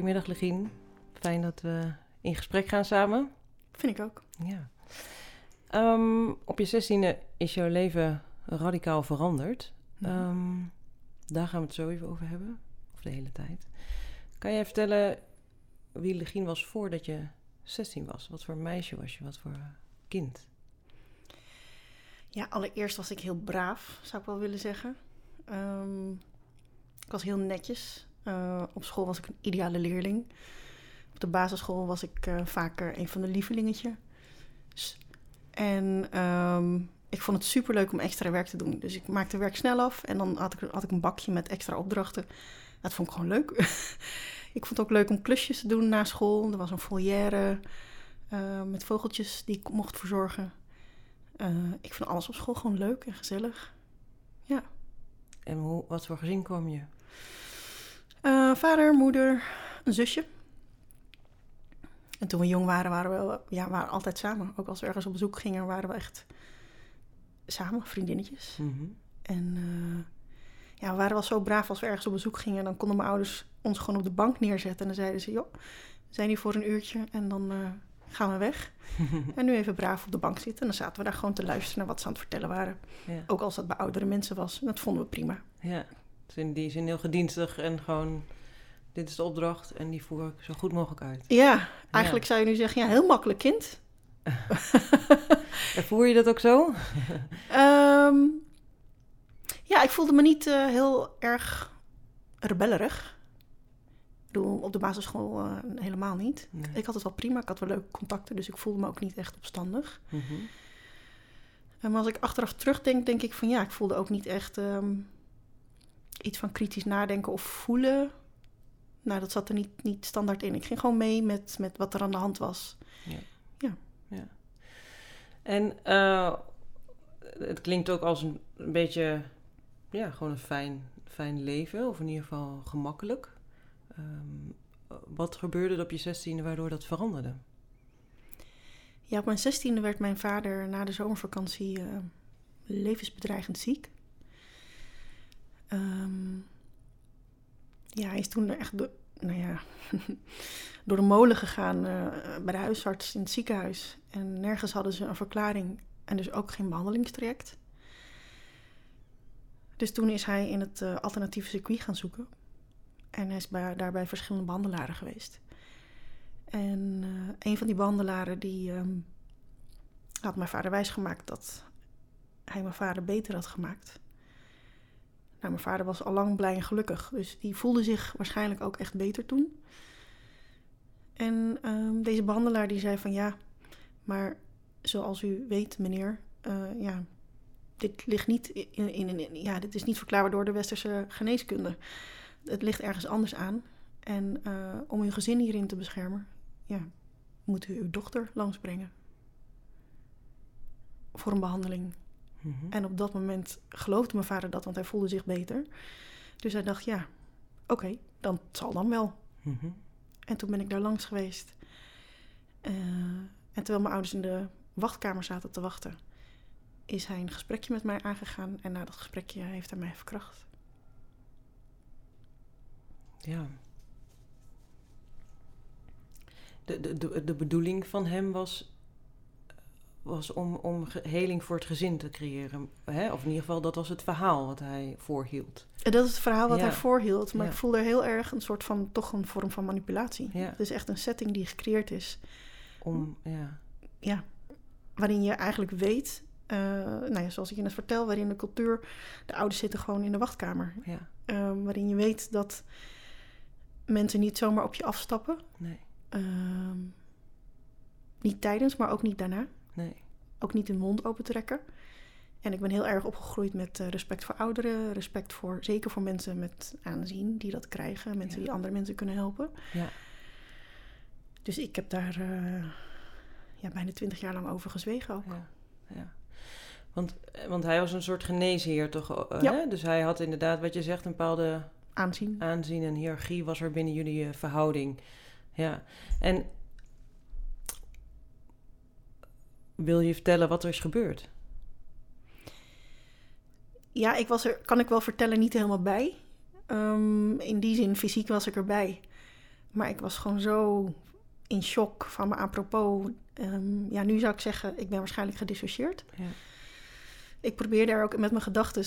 Goedemiddag, Legien. Fijn dat we in gesprek gaan samen. Vind ik ook. Ja. Ehm, op je zestiende is jouw leven radicaal veranderd. Mhm. Ehm, daar gaan we het zo even over hebben. Of de hele tijd. Kan jij vertellen wie Legien was voordat je 16 was? Wat voor meisje was je? Wat voor kind? Ja, allereerst was ik heel braaf, zou ik wel willen zeggen. Ehm, ik was heel netjes. Eh, op school was ik een ideale leerling. Op de basisschool was ik eh, vaker een van de lievelingetjes. En ehm, ik vond het superleuk om extra werk te doen. Dus ik maakte werk snel af en dan had ik, had ik een bakje met extra opdrachten. Dat vond ik gewoon leuk. ik vond het ook leuk om klusjes te doen na school. Er was een volière eh, met vogeltjes die ik mocht verzorgen. Eh, ik vond alles op school gewoon leuk en gezellig. Ja. En hoe, wat voor gezin kwam je? Eh, vader, moeder, een zusje. En toen we jong waren, waren we ja, waren altijd samen. Ook als we ergens op bezoek gingen, waren we echt samen, vriendinnetjes. Mhm. En ja, we waren wel zo braaf als we ergens op bezoek gingen. Dan konden mijn ouders ons gewoon op de bank neerzetten. En dan zeiden ze, joh, we zijn hier voor een uurtje en dan eh, gaan we weg. en nu even braaf op de bank zitten. En dan zaten we daar gewoon te luisteren naar wat ze aan het vertellen waren. ja. Ook als dat bij oudere mensen was. En dat vonden we prima. ja. Dus in die zin heel gedienstig en gewoon... Dit is de opdracht en die voer ik zo goed mogelijk uit. Ja, eigenlijk zou je nu zeggen, ja, heel makkelijk kind. En voer je dat ook zo? Ehm, ja, ik voelde me niet eh, heel erg rebellerig. Ik bedoel, op de basisschool eh, helemaal niet. Nee. Ik had het wel prima, ik had wel leuke contacten, dus ik voelde me ook niet echt opstandig. Mhm. En als ik achteraf terugdenk, denk ik van ja, ik voelde ook niet echt ehm, iets van kritisch nadenken of voelen. Nou, dat zat er niet, niet standaard in. Ik ging gewoon mee met, met wat er aan de hand was. En eh, het klinkt ook als een, een beetje, ja, gewoon een fijn, fijn leven. Of in ieder geval gemakkelijk. Ehm, wat gebeurde er op je zestiende waardoor dat veranderde? Ja, op mijn zestiende werd mijn vader na de zomervakantie eh, levensbedreigend ziek. Ehm, ja, hij is toen echt door, nou ja, door de molen gegaan eh, bij de huisarts in het ziekenhuis. En nergens hadden ze een verklaring en dus ook geen behandelingstraject. Dus toen is hij in het eh, alternatieve circuit gaan zoeken. En hij is bij, daarbij verschillende behandelaren geweest. En eh, een van die behandelaren die ehm, had mijn vader wijsgemaakt dat hij mijn vader beter had gemaakt. Nou, mijn vader was al lang blij en gelukkig, dus die voelde zich waarschijnlijk ook echt beter toen. En ehm, deze behandelaar die zei van ja, maar zoals u weet, meneer, eh, ja, dit ligt niet in, in, in- ja, dit is niet verklaarbaar door de westerse geneeskunde. Het ligt ergens anders aan. En eh, om uw gezin hierin te beschermen, ja, moet u uw dochter langsbrengen. Voor een behandeling. Mhm. En op dat moment geloofde mijn vader dat, want hij voelde zich beter. Dus hij dacht, ja, oké, dan het zal dan wel. Mhm. En toen ben ik daar langs geweest. Eh, en terwijl mijn ouders in de wachtkamer zaten te wachten, is hij een gesprekje met mij aangegaan. En na dat gesprekje heeft hij mij verkracht. Ja. De, de, de, de bedoeling van hem was, was om, om heling voor het gezin te creëren. Hè? Of in ieder geval, dat was het verhaal wat hij voorhield. En dat is het verhaal wat Ja. hij voorhield. Maar Ja. ik voel er heel erg een soort van, toch een vorm van manipulatie. Ja. Het is echt een setting die gecreëerd is. Om, ja. ja, waarin je eigenlijk weet, eh, nou ja, zoals ik je net vertel, waarin de cultuur, de ouders zitten gewoon in de wachtkamer. Ja, Eh, waarin je weet dat mensen niet zomaar op je afstappen. nee, Ehm, niet tijdens, maar ook niet daarna. nee. Ook niet hun mond opentrekken. En ik ben heel erg opgegroeid met eh, respect voor ouderen, respect voor, zeker voor mensen met aanzien die dat krijgen, mensen Ja. die andere mensen kunnen helpen. Ja. Dus ik heb daar eh, ja, bijna twintig jaar lang over gezwegen ook. Ja, ja. Want, eh, want hij was een soort geneesheer, toch? eh, Ja. hè? Dus hij had inderdaad, wat je zegt, een bepaalde Aanzien. aanzien en hiërarchie was er binnen jullie eh, verhouding. Ja. En wil je vertellen wat er is gebeurd? Ja, ik was er, kan ik wel vertellen, niet helemaal bij. Ehm, in die zin, fysiek was ik erbij. Maar ik was gewoon zo in shock van me apropos. Um, ja, nu zou ik zeggen, ik ben waarschijnlijk gedissocieerd. Ja. Ik probeerde er ook met mijn gedachten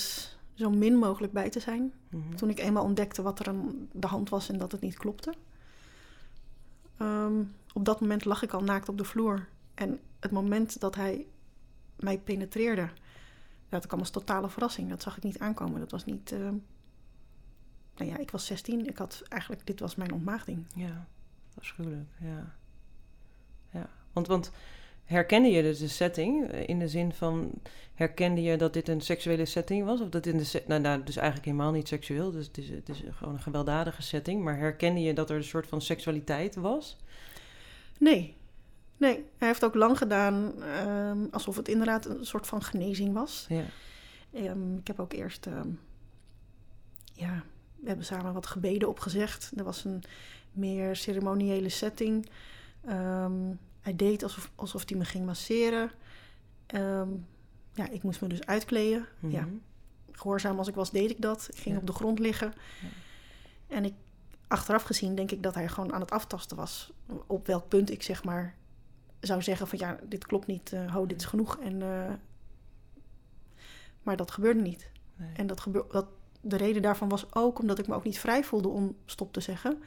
zo min mogelijk bij te zijn. Mhm. Toen ik eenmaal ontdekte wat er aan de hand was en dat het niet klopte. Ehm, op dat moment lag ik al naakt op de vloer. En het moment dat hij mij penetreerde, dat kwam als totale verrassing. Dat zag ik niet aankomen. Dat was niet. ehm, Nou ja, ik was 16. Ik had eigenlijk, dit was mijn ontmaagding. Ja, afschuwelijk, ja. Ja, want, want herkende je dus de setting eh, in de zin van... herkende je dat dit een seksuele setting was? Of dat in de se- nou, nou, dus eigenlijk helemaal niet seksueel. Dus het is, het is gewoon een gewelddadige setting. Maar herkende je dat er een soort van seksualiteit was? Nee. Nee, hij heeft ook lang gedaan ehm, alsof het inderdaad een soort van genezing was. Ja, Ehm, ik heb ook eerst, ehm, ja, we hebben samen wat gebeden opgezegd. Er was een meer ceremoniële setting. Ehm, hij deed alsof, alsof hij me ging masseren. Ehm, ja, ik moest me dus uitkleden. Ja, Mhm. gehoorzaam als ik was, deed ik dat. Ik ging Ja. op de grond liggen. Ja. En ik, achteraf gezien denk ik dat hij gewoon aan het aftasten was. Op welk punt ik zeg maar zou zeggen van ja, dit klopt niet. eh ho, dit is genoeg. En, eh, maar dat gebeurde niet. Nee. En dat gebeur, dat, de reden daarvan was ook omdat ik me ook niet vrij voelde om stop te zeggen.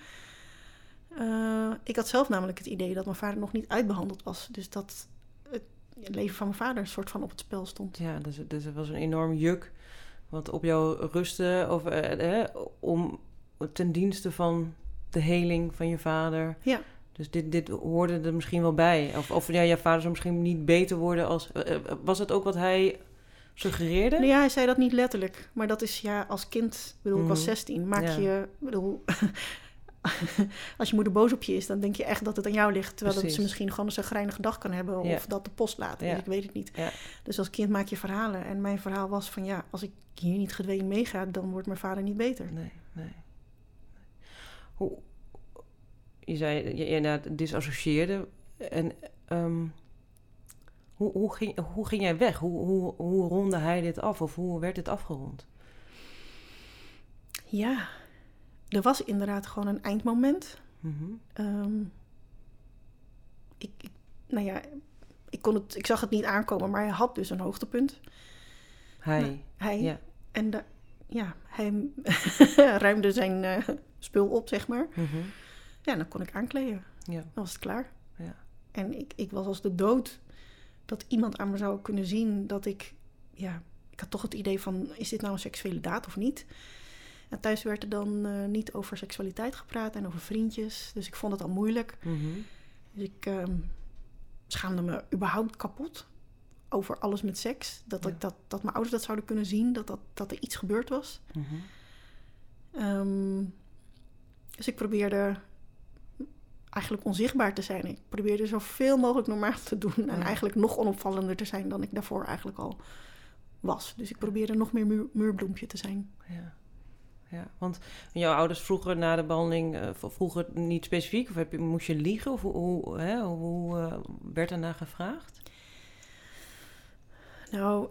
Eh, ik had zelf namelijk het idee dat mijn vader nog niet uitbehandeld was. Dus dat het leven van mijn vader een soort van op het spel stond. Ja, dus, dus er was een enorm juk wat op jou rustte over, eh, eh, om ten dienste van de heling van je vader. Ja. Dus dit, dit hoorde er misschien wel bij. Of, of ja, je vader zou misschien niet beter worden als... eh, was dat ook wat hij suggereerde? Nou ja, hij zei dat niet letterlijk. Maar dat is ja, als kind, ik bedoel, ik was Mhm. 16, maak Ja. je, bedoel, als je moeder boos op je is, dan denk je echt dat het aan jou ligt. Terwijl dat ze misschien gewoon een zagrijnige dag kan hebben Ja. of dat de post. Dus ik weet het niet. Dus als kind maak je verhalen. En mijn verhaal was van ja, als ik hier niet gedwee meega, dan wordt mijn vader niet beter. Nee, nee. Hoe, je zei, je, je inderdaad disassocieerde. En ehm, hoe, hoe, ging, hoe ging jij weg? Hoe, hoe, hoe ronde hij dit af? Of hoe werd dit afgerond? Ja, er was inderdaad gewoon een eindmoment. Mhm. Ehm, ik, ik, nou ja, ik, kon het, ik zag het niet aankomen, maar hij had dus een hoogtepunt. Hij, Nou, Hij, ja. En ja, hij ruimde zijn eh, spul op, zeg maar. Mhm. Ja, en dan kon ik aankleden. ja. Dan was het klaar. Ja. En ik, ik was als de dood dat iemand aan me zou kunnen zien dat ik... Ja, ik had toch het idee van, is dit nou een seksuele daad of niet? En thuis werd er dan eh, niet over seksualiteit gepraat en over vriendjes. Dus ik vond het al moeilijk. Mhm. Dus ik ehm, schaamde me überhaupt kapot over alles met seks. Dat, Ja. ik dat, dat mijn ouders dat zouden kunnen zien, dat, dat, dat er iets gebeurd was. Mhm. Ehm, dus ik probeerde eigenlijk onzichtbaar te zijn. Ik probeerde zoveel mogelijk normaal te doen. En Ja. eigenlijk nog onopvallender te zijn dan ik daarvoor eigenlijk al was. Dus ik probeerde nog meer muur, muurbloempje te zijn. Ja. Ja, want jouw ouders vroegen na de behandeling, eh, v- vroegen niet specifiek? Of heb je, moest je liegen? Of hoe, hoe, hè, hoe eh, werd daarna gevraagd? Nou,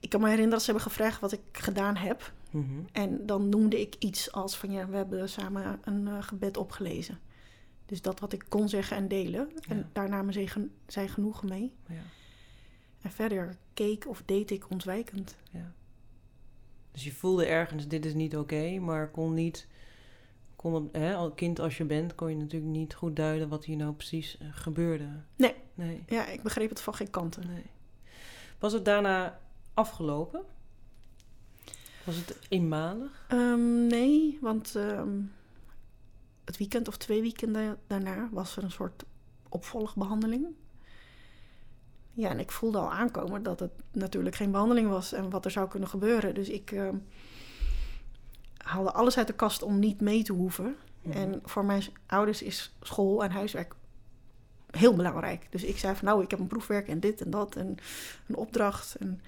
ik kan me herinneren dat ze hebben gevraagd wat ik gedaan heb. Mhm. En dan noemde ik iets als van ja, we hebben samen een eh, gebed opgelezen. Dus dat wat ik kon zeggen en delen. En Ja. daar namen zij, gen- zij genoegen mee. Ja, En verder keek of deed ik ontwijkend. ja. Dus je voelde ergens, dit is niet oké, maar kon niet... Kon, op- hè, al kind als je bent, kon je natuurlijk niet goed duiden wat hier nou precies eh, gebeurde. Nee. Nee, Ja, ik begreep het van geen kanten. nee. Was het daarna afgelopen? Was het eenmalig? Ehm, nee, want ehm, het weekend of twee weekenden daarna was er een soort opvolgbehandeling. Ja, en ik voelde al aankomen dat het natuurlijk geen behandeling was en wat er zou kunnen gebeuren. Dus ik ehm, haalde alles uit de kast om niet mee te hoeven. Mhm. En voor mijn ouders is school en huiswerk heel belangrijk. Dus ik zei van nou, ik heb een proefwerk en dit en dat en een opdracht. En,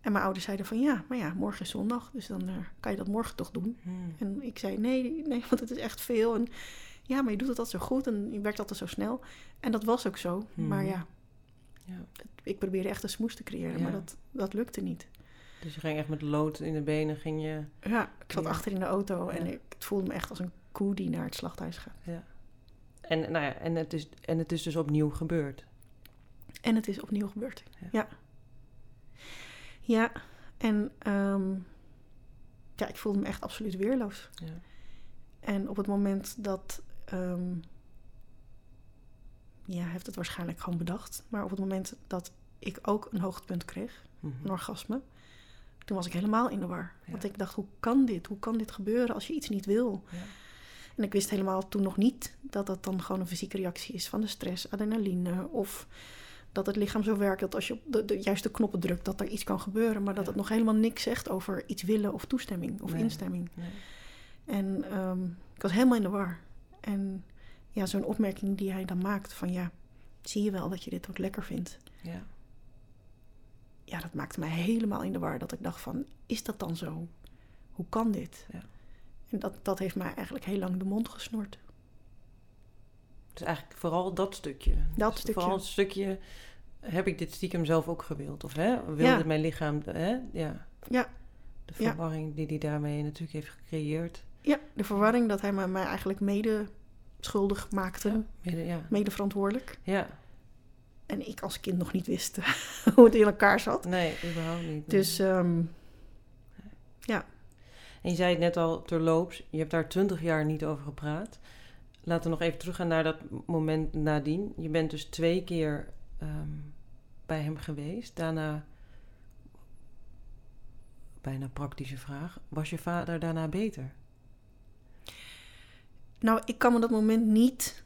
en mijn ouders zeiden van ja, maar ja, morgen is zondag, dus dan eh, kan je dat morgen toch doen. Hmm. En ik zei nee, nee, want het is echt veel. En ja, maar je doet het altijd zo goed en je werkt altijd zo snel. En dat was ook zo. Mhm. Maar ja, Ja. Ik probeerde echt een smoes te creëren, Ja. maar dat, dat lukte niet. Dus je ging echt met lood in de benen, ging je... Ja, ik zat Ja. achter in de auto en Ja. ik het voelde me echt als een koe die naar het slachthuis gaat. En, nou ja, en, het is, en het is dus opnieuw gebeurd. En het is opnieuw gebeurd. Ja. Ja. Ja, en ehm, ja, ik voelde me echt absoluut weerloos. Ja. En op het moment dat. ehm, ja, heeft het waarschijnlijk gewoon bedacht. Maar op het moment dat ik ook een hoogtepunt kreeg, Mhm. een orgasme, toen was ik helemaal in de war. Ja. Want ik dacht, hoe kan dit? Hoe kan dit gebeuren als je iets niet wil? Ja. En ik wist helemaal toen nog niet dat dat dan gewoon een fysieke reactie is van de stress, adrenaline. Of dat het lichaam zo werkt dat als je op de, de juiste knoppen drukt, dat er iets kan gebeuren. Maar dat Ja. het nog helemaal niks zegt over iets willen of toestemming of Nee. instemming. Nee. En ehm, ik was helemaal in de war. En ja, zo'n opmerking die hij dan maakt van ja, zie je wel dat je dit ook lekker vindt. Ja. Ja, dat maakte mij helemaal in de war. Dat ik dacht van, is dat dan zo? Hoe kan dit? Ja. En dat, dat heeft mij eigenlijk heel lang de mond gesnoerd. Dus eigenlijk vooral dat stukje. Dat Dus stukje. Vooral het stukje, heb ik dit stiekem zelf ook gewild? Of hè, wilde Ja. mijn lichaam, hè? Ja. Ja. De Ja. verwarring die hij daarmee natuurlijk heeft gecreëerd. Ja, de verwarring dat hij mij, mij eigenlijk mede schuldig maakte, Midden- Ja. mede verantwoordelijk. ja. En ik als kind nog niet wist hoe het in elkaar zat. Nee, überhaupt niet. nee. Dus ehm, En je zei het net al terloops, je hebt daar twintig jaar niet over gepraat. Laten we nog even teruggaan naar dat moment nadien. Je bent dus twee keer ehm, bij hem geweest. Daarna, bijna praktische vraag, was je vader daarna beter? Nou, ik kan me dat moment niet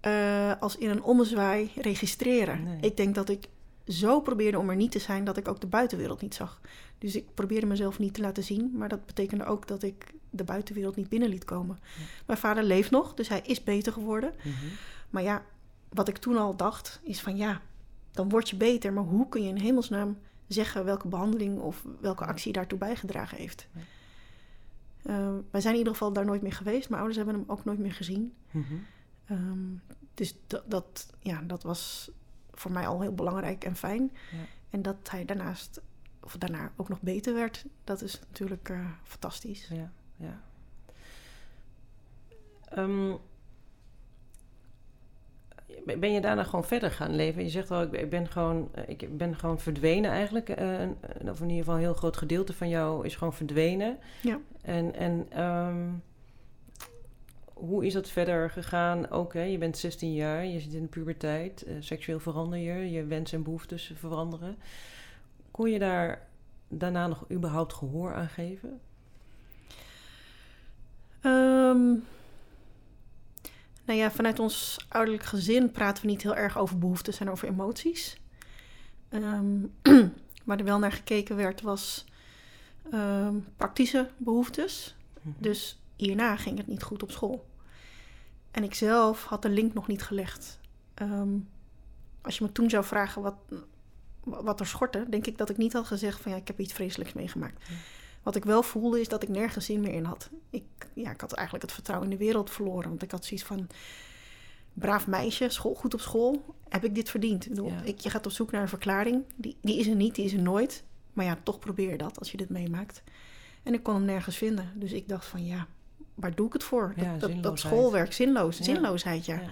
eh, als in een ommezwaai registreren. Nee. Ik denk dat ik zo probeerde om er niet te zijn dat ik ook de buitenwereld niet zag. Dus ik probeerde mezelf niet te laten zien, maar dat betekende ook dat ik de buitenwereld niet binnen liet komen. Ja. Mijn vader leeft nog, dus hij is beter geworden. Mhm. Maar ja, wat ik toen al dacht, is van ja, dan word je beter. Maar hoe kun je in hemelsnaam zeggen welke behandeling of welke actie daartoe bijgedragen heeft? Ja. Eh, wij zijn in ieder geval daar nooit meer geweest. Mijn ouders hebben hem ook nooit meer gezien. Mhm. Ehm, dus dat, dat, ja, dat was voor mij al heel belangrijk en fijn. Ja. En dat hij daarnaast, of daarna ook nog beter werd, dat is natuurlijk eh, fantastisch. Ja, ja. Ehm, ben- je daarna gewoon verder gaan leven? Je zegt al, ik ben- gewoon, eh, ik ben gewoon verdwenen eigenlijk. eh, Of in ieder geval een heel groot gedeelte van jou is gewoon verdwenen. Ja. En, en ehm, hoe is dat verder gegaan? Ook, hè, je bent 16 jaar, je zit in de puberteit. eh, seksueel verander je, je wensen en behoeftes veranderen. Kon je daar daarna nog überhaupt gehoor aan geven? Ehm, nou ja, vanuit ons ouderlijk gezin praten we niet heel erg over behoeftes en over emoties. Ehm, waar er wel naar gekeken werd, was ehm, praktische behoeftes. Mhm. Dus hierna ging het niet goed op school. En ik zelf had de link nog niet gelegd. Ehm, als je me toen zou vragen wat, wat er schortte, denk ik dat ik niet had gezegd van ja, ik heb iets vreselijks meegemaakt. Ja. Wat ik wel voelde is dat ik nergens zin meer in had. Ik, ja, ik had eigenlijk het vertrouwen in de wereld verloren. Want ik had zoiets van, braaf meisje, school, goed op school, heb ik dit verdiend? Ik bedoel, Ja. ik, je gaat op zoek naar een verklaring. Die, die is er niet, die is er nooit. Maar ja, toch probeer dat als je dit meemaakt. En ik kon hem nergens vinden. Dus ik dacht van ja, waar doe ik het voor? Ja, dat, dat, dat zinloosheid. schoolwerk, zinloos, Ja. zinloosheid, ja. Ja.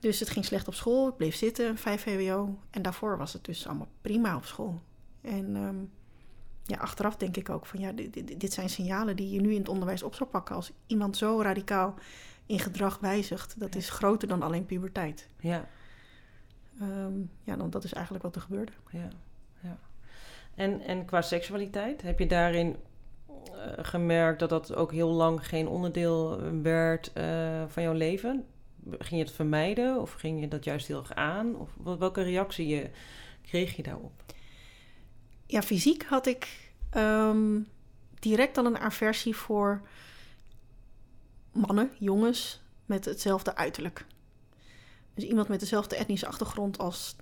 Dus het ging slecht op school. Ik bleef zitten, 5 VWO. En daarvoor was het dus allemaal prima op school. En ehm, ja, achteraf denk ik ook van ja, dit, dit, dit zijn signalen die je nu in het onderwijs op zou pakken. Als iemand zo radicaal in gedrag wijzigt, dat Ja. is groter dan alleen puberteit. Ja, Ehm, ja, dan dat is eigenlijk wat er gebeurde. ja, ja. En, en qua seksualiteit, heb je daarin eh, gemerkt dat dat ook heel lang geen onderdeel werd eh, van jouw leven? Ging je het vermijden of ging je dat juist heel erg aan? Of wel- welke reactie je, kreeg je daarop? Ja, fysiek had ik ehm, direct al een aversie voor mannen, jongens met hetzelfde uiterlijk. Dus iemand met dezelfde etnische achtergrond als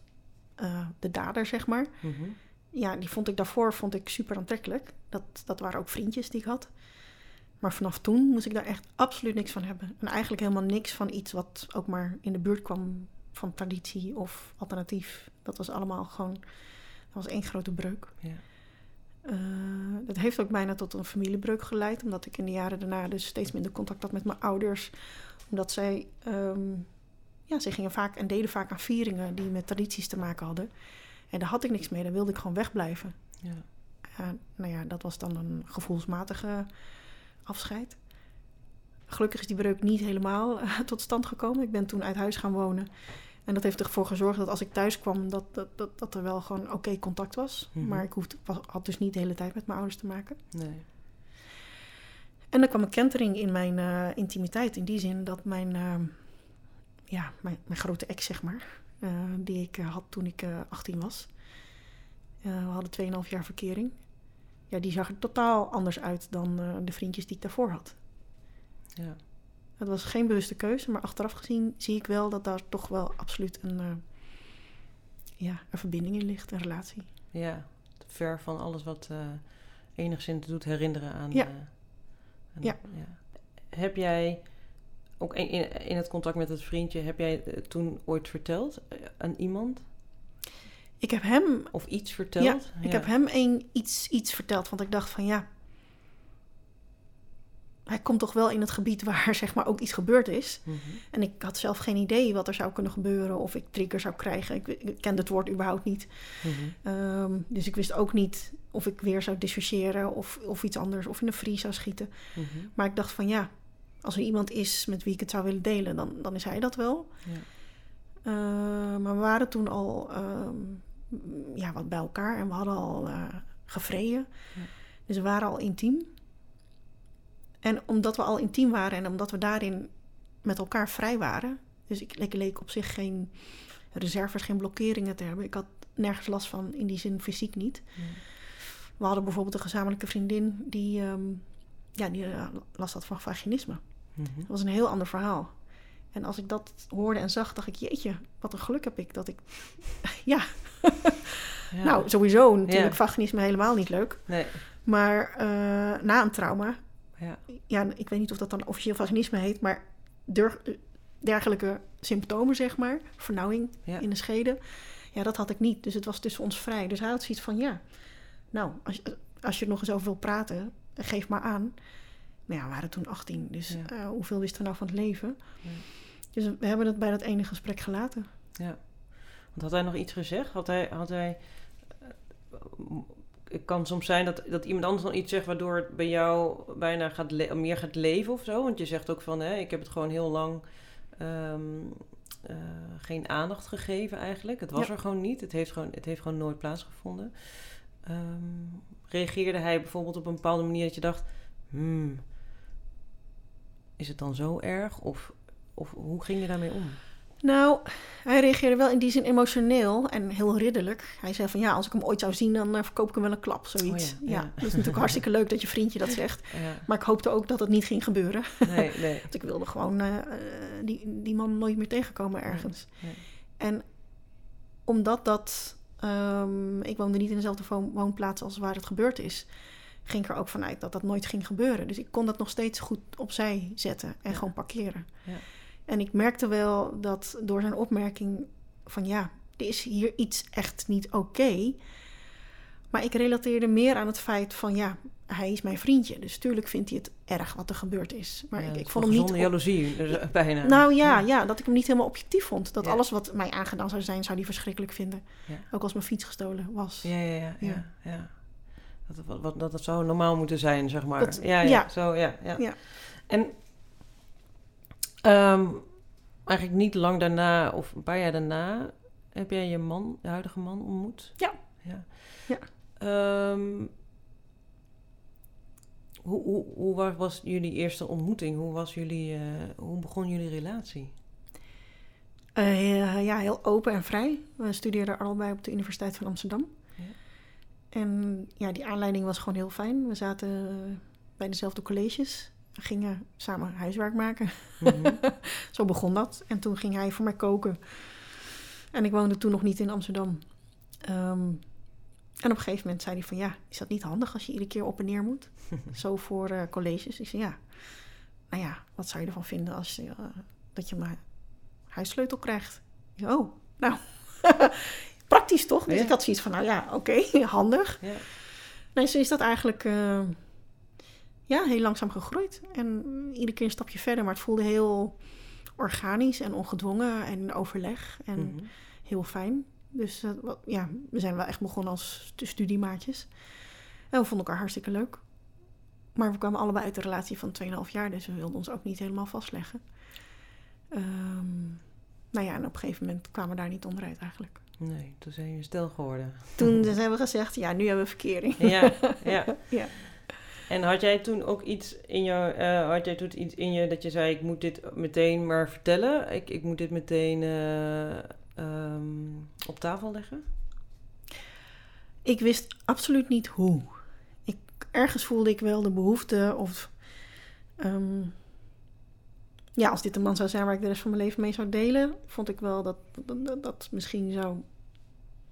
eh, de dader, zeg maar. Mhm. Ja, die vond ik daarvoor vond ik super aantrekkelijk. Dat, dat waren ook vriendjes die ik had. Maar vanaf toen moest ik daar echt absoluut niks van hebben. En eigenlijk helemaal niks van iets wat ook maar in de buurt kwam van traditie of alternatief. Dat was allemaal gewoon, dat was één grote breuk. Ja. Eh, dat heeft ook bijna tot een familiebreuk geleid, omdat ik in de jaren daarna dus steeds minder contact had met mijn ouders. Omdat zij, ehm, ja, ze gingen vaak en deden vaak aan vieringen die met tradities te maken hadden. En daar had ik niks mee, daar wilde ik gewoon wegblijven. Ja. Ja, nou ja, dat was dan een gevoelsmatige afscheid. Gelukkig is die breuk niet helemaal tot stand gekomen. Ik ben toen uit huis gaan wonen. En dat heeft ervoor gezorgd dat als ik thuis kwam, dat, dat, dat, dat er wel gewoon oké contact was. Mhm. Maar ik hoefde, was, had dus niet de hele tijd met mijn ouders te maken. Nee. En dan kwam een kentering in mijn eh, intimiteit. In die zin dat mijn, eh, ja, mijn, mijn grote ex, zeg maar, eh, die ik eh, had toen ik eh 18 was. We hadden 2,5 jaar verkering. Ja, die zag er totaal anders uit dan de vriendjes die ik daarvoor had. Ja. Het was geen bewuste keuze, maar achteraf gezien zie ik wel dat daar toch wel absoluut een, eh, ja, een verbinding in ligt, een relatie. ja. Ver van alles wat eh, enigszins doet herinneren aan... Ja. eh, aan- Ja. Heb jij, ook in, in, het contact met het vriendje, heb jij toen ooit verteld aan iemand? Ik heb hem Of iets verteld? Ja, ik heb hem een, iets, iets verteld, want ik dacht van ja, hij komt toch wel in het gebied waar zeg maar ook iets gebeurd is. Mhm. En ik had zelf geen idee wat er zou kunnen gebeuren of ik trigger zou krijgen. Ik, ik kende het woord überhaupt niet. Mhm. Ehm, dus ik wist ook niet of ik weer zou dissociëren of, of iets anders of in een vries zou schieten. Mhm. Maar ik dacht van ja, als er iemand is met wie ik het zou willen delen, dan, dan is hij dat wel. Ja. Uh, maar we waren toen al um, ja, wat bij elkaar en we hadden al uh, gevreden. Ja. Dus we waren al intiem. En omdat we al intiem waren en omdat we daarin met elkaar vrij waren, dus ik, ik leek op zich geen reserves, geen blokkeringen te hebben. Ik had nergens last van, in die zin fysiek niet. Ja. We hadden bijvoorbeeld een gezamenlijke vriendin die, um, ja, die uh, last had van vaginisme. Mhm. Dat was een heel ander verhaal. En als ik dat hoorde en zag, dacht ik, jeetje, wat een geluk heb ik dat ik... ja. Ja. Nou, sowieso natuurlijk Ja. vaginisme helemaal niet leuk. Nee. Maar uh, na een trauma, Ja. ja, ik weet niet of dat dan officieel vaginisme heet, maar der, dergelijke symptomen, zeg maar, vernauwing Ja. in de schede, ja, dat had ik niet. Dus het was tussen ons vrij. Dus hij had zoiets van, ja, nou, als, als je er nog eens over wil praten, geef maar aan. Maar ja, we waren toen 18, dus Ja. uh, hoeveel wisten we nou van het leven? Ja. Dus we hebben het bij dat ene gesprek gelaten. Ja. Want had hij nog iets gezegd? Had hij... Had hij eh, het kan soms zijn dat, dat iemand anders dan iets zegt... waardoor het bij jou bijna gaat meer gaat leven of zo. Want je zegt ook van... Hè, ik heb het gewoon heel lang... ehm, eh, geen aandacht gegeven eigenlijk. Het was Ja. er gewoon niet. Het heeft gewoon, het heeft gewoon nooit plaatsgevonden. Ehm, reageerde hij bijvoorbeeld op een bepaalde manier dat je dacht... Hmm, is het dan zo erg? Of, of hoe ging je daarmee om? Nou, hij reageerde wel in die zin emotioneel en heel ridderlijk. Hij zei van ja, als ik hem ooit zou zien, dan uh, verkoop ik hem wel een klap, zoiets. Oh ja, ja, ja. dat is natuurlijk hartstikke leuk dat je vriendje dat zegt. Ja. Maar ik hoopte ook dat het niet ging gebeuren. Nee, nee. Want ik wilde gewoon uh, die, die man nooit meer tegenkomen ergens. Nee. En omdat dat... Um, ik woonde niet in dezelfde woon, woonplaats als waar het gebeurd is... ging ik er ook vanuit dat dat nooit ging gebeuren. Dus ik kon dat nog steeds goed opzij zetten en gewoon parkeren. Ja. En ik merkte wel dat door zijn opmerking van ja, er is hier iets echt niet oké. Maar ik relateerde meer aan het feit van ja, hij is mijn vriendje. Dus tuurlijk vindt hij het erg wat er gebeurd is. Maar Ja, ik, ik vond hem niet... op- jaloezie, dus, bijna. Nou ja, ja, dat ik hem niet helemaal objectief vond. Dat Ja. alles wat mij aangedaan zou zijn, zou hij verschrikkelijk vinden. Ook als mijn fiets gestolen was. Ja, ja, ja. ja. Dat, het wat, wat, dat het zo normaal moeten zijn, zeg maar. Dat- ja, ja, ja. Zo, ja, ja. Ja. En ehm, eigenlijk niet lang daarna, of een paar jaar daarna, heb jij je man, je huidige man, ontmoet? Ja. Ja. Ja. Ehm, hoe, hoe, hoe wa- was jullie eerste ontmoeting? Hoe, was jullie, eh, hoe begon jullie relatie? Eh, ja, heel open en vrij. We studeerden allebei op de Universiteit van Amsterdam. Ja. En ja, die aanleiding was gewoon heel fijn. We zaten bij dezelfde colleges. We gingen samen huiswerk maken. Mhm. Zo begon dat. En toen ging hij voor mij koken. En ik woonde toen nog niet in Amsterdam. Ehm, en op een gegeven moment zei hij van... ja, is dat niet handig als je iedere keer op en neer moet? Zo voor eh, colleges. Ik zei ja, nou ja, wat zou je ervan vinden als je, eh, dat je maar huissleutel krijgt? Oh, nou, praktisch toch? Dus Ja. ik had zoiets van, nou ja, oké, handig. Ja. Nee, zo is dat eigenlijk eh, ja, heel langzaam gegroeid. En iedere keer een stapje verder, maar het voelde heel organisch en ongedwongen en in overleg en Mhm. heel fijn. Dus eh, wat, ja, we zijn wel echt begonnen als stu- studiemaatjes. En we vonden elkaar hartstikke leuk. Maar we kwamen allebei uit een relatie van 2,5 jaar, dus we wilden ons ook niet helemaal vastleggen. Ehm, nou ja, en op een gegeven moment kwamen we daar niet onderuit eigenlijk. Nee, toen zijn jullie stil geworden. Toen dus hebben we gezegd, ja, nu hebben we verkering. Ja, ja. Ja. En had jij toen ook iets in jou, eh, had jij toen iets in je dat je zei, ik moet dit meteen maar vertellen, ik, ik moet dit meteen eh, ehm, op tafel leggen? Ik wist absoluut niet hoe. Ik, ergens voelde ik wel de behoefte of... ehm, ja, als dit een man zou zijn waar ik de rest van mijn leven mee zou delen... vond ik wel dat dat, dat, dat misschien zou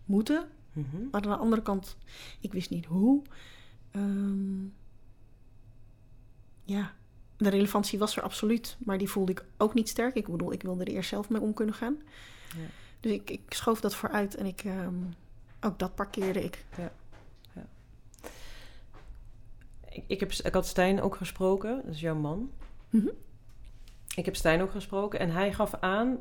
moeten. Mhm. Maar aan de andere kant, ik wist niet hoe. Ehm, ja, de relevantie was er absoluut. Maar die voelde ik ook niet sterk. Ik bedoel, ik wilde er eerst zelf mee om kunnen gaan. Ja. Dus ik, ik schoof dat vooruit en ik, ehm, ook dat parkeerde ik. Ik, ik, heb, ik had Stijn ook gesproken, dat is jouw man. Mhm. Ik heb Stijn ook gesproken en hij gaf aan,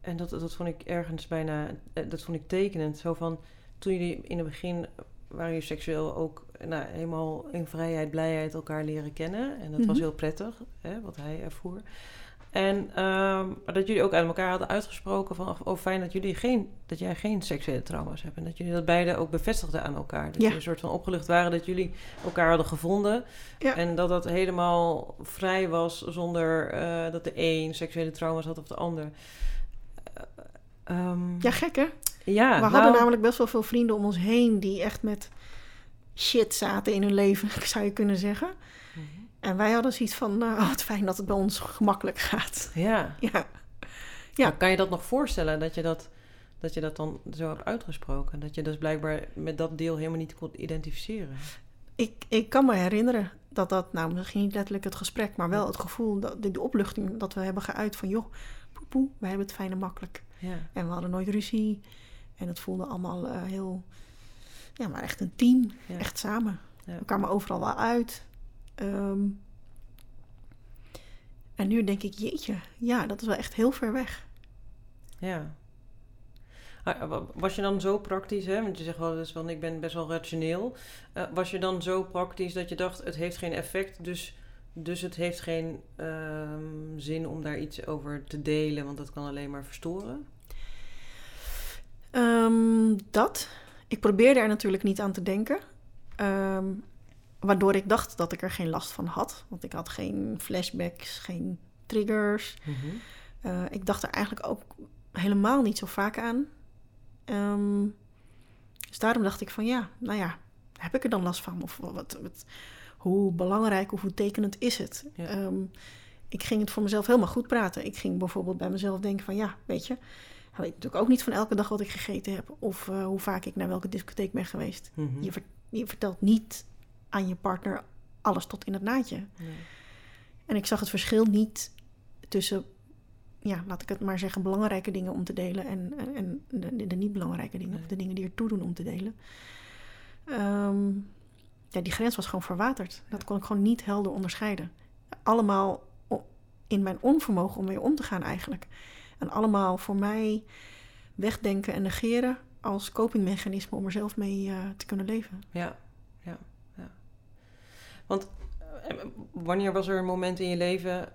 en dat, dat vond ik ergens bijna, eh, dat vond ik tekenend, zo van, toen jullie in het begin waren jullie seksueel ook nou, helemaal in vrijheid, blijheid elkaar leren kennen. En dat was Mhm. heel prettig, hè, wat hij ervoer. En maar dat jullie ook aan elkaar hadden uitgesproken van, oh fijn dat jullie geen, dat jij geen seksuele trauma's hebt. En dat jullie dat beide ook bevestigden aan elkaar. Dat Ja. jullie een soort van opgelucht waren dat jullie elkaar hadden gevonden. Ja. En dat dat helemaal vrij was zonder eh, dat de een seksuele trauma's had of de ander. Eh, ehm, Ja, gek hè? Ja, We nou, hadden namelijk best wel veel vrienden om ons heen... die echt met shit zaten in hun leven, zou je kunnen zeggen. Mhm. En wij hadden zoiets van, nou, wat fijn dat het bij ons gemakkelijk gaat. Ja. Ja, Ja. Kan je dat nog voorstellen dat je dat, dat je dat dan zo hebt uitgesproken? Dat je dus blijkbaar met dat deel helemaal niet kon identificeren. Ik, ik kan me herinneren dat dat, nou misschien niet letterlijk het gesprek, maar wel het gevoel, dat, de, de opluchting dat we hebben geuit van, joh, poe, poe, wij hebben het fijn en makkelijk. Ja. En we hadden nooit ruzie. En het voelde allemaal eh, heel, ja, maar echt een team, Ja. echt samen. Ja. We kwamen overal wel uit. Ehm, en nu denk ik, jeetje, ja, dat is wel echt heel ver weg. Ja. Ah, wa- Was je dan zo praktisch, hè? Want je zegt wel, dus van, ik ben best wel rationeel. Eh, was je dan zo praktisch dat je dacht, het heeft geen effect, dus, dus het heeft geen ehm, zin om daar iets over te delen, want dat kan alleen maar verstoren? Ehm, dat. Ik probeerde er natuurlijk niet aan te denken. Ehm, waardoor ik dacht dat ik er geen last van had. Want ik had geen flashbacks, geen triggers. Eh, ik dacht er eigenlijk ook helemaal niet zo vaak aan. Ehm, dus daarom dacht ik van ja, nou ja, heb ik er dan last van? Of wat, wat, hoe belangrijk of hoe tekenend is het? Ja. Ik ging het voor mezelf helemaal goed praten. Ik ging bijvoorbeeld bij mezelf denken van ja, weet je... Ik weet natuurlijk ook niet van elke dag wat ik gegeten heb... of eh, hoe vaak ik naar welke discotheek ben geweest. Mhm. Je, ver- je vertelt niet aan je partner alles tot in het naadje. Nee. En ik zag het verschil niet tussen, ja, laat ik het maar zeggen, belangrijke dingen om te delen en, en, de, de, niet belangrijke dingen, Nee. of de dingen die ertoe doen om te delen. Ehm, ja, die grens was gewoon verwaterd. Dat kon ik gewoon niet helder onderscheiden. Allemaal in mijn onvermogen om mee om te gaan eigenlijk. En allemaal voor mij wegdenken en negeren als copingmechanisme om er zelf mee eh, te kunnen leven. Ja, ja, ja. Want eh, wanneer was er een moment in je leven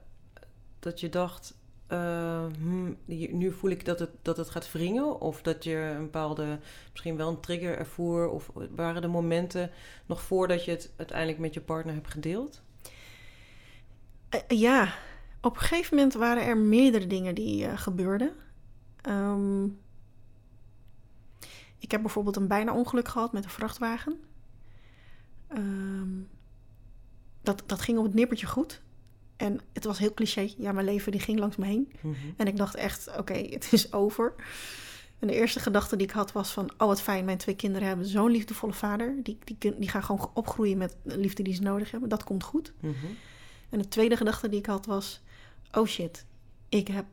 dat je dacht, eh, hmm, nu voel ik dat het, dat het gaat wringen? Of dat je een bepaalde, misschien wel een trigger ervoer? Of waren er momenten nog voordat je het uiteindelijk met je partner hebt gedeeld? Eh, ja, op een gegeven moment waren er meerdere dingen die eh, gebeurden. Ehm, ik heb bijvoorbeeld een bijna ongeluk gehad met een vrachtwagen. Ehm, dat, dat ging op het nippertje goed. En het was heel cliché. Ja, mijn leven die ging langs me heen. Mhm. En ik dacht echt, oké, het is over. En de eerste gedachte die ik had was van... oh, wat fijn, mijn twee kinderen hebben zo'n liefdevolle vader. Die, die, die gaan gewoon opgroeien met de liefde die ze nodig hebben. Dat komt goed. Mhm. En de tweede gedachte die ik had was: oh shit, ik heb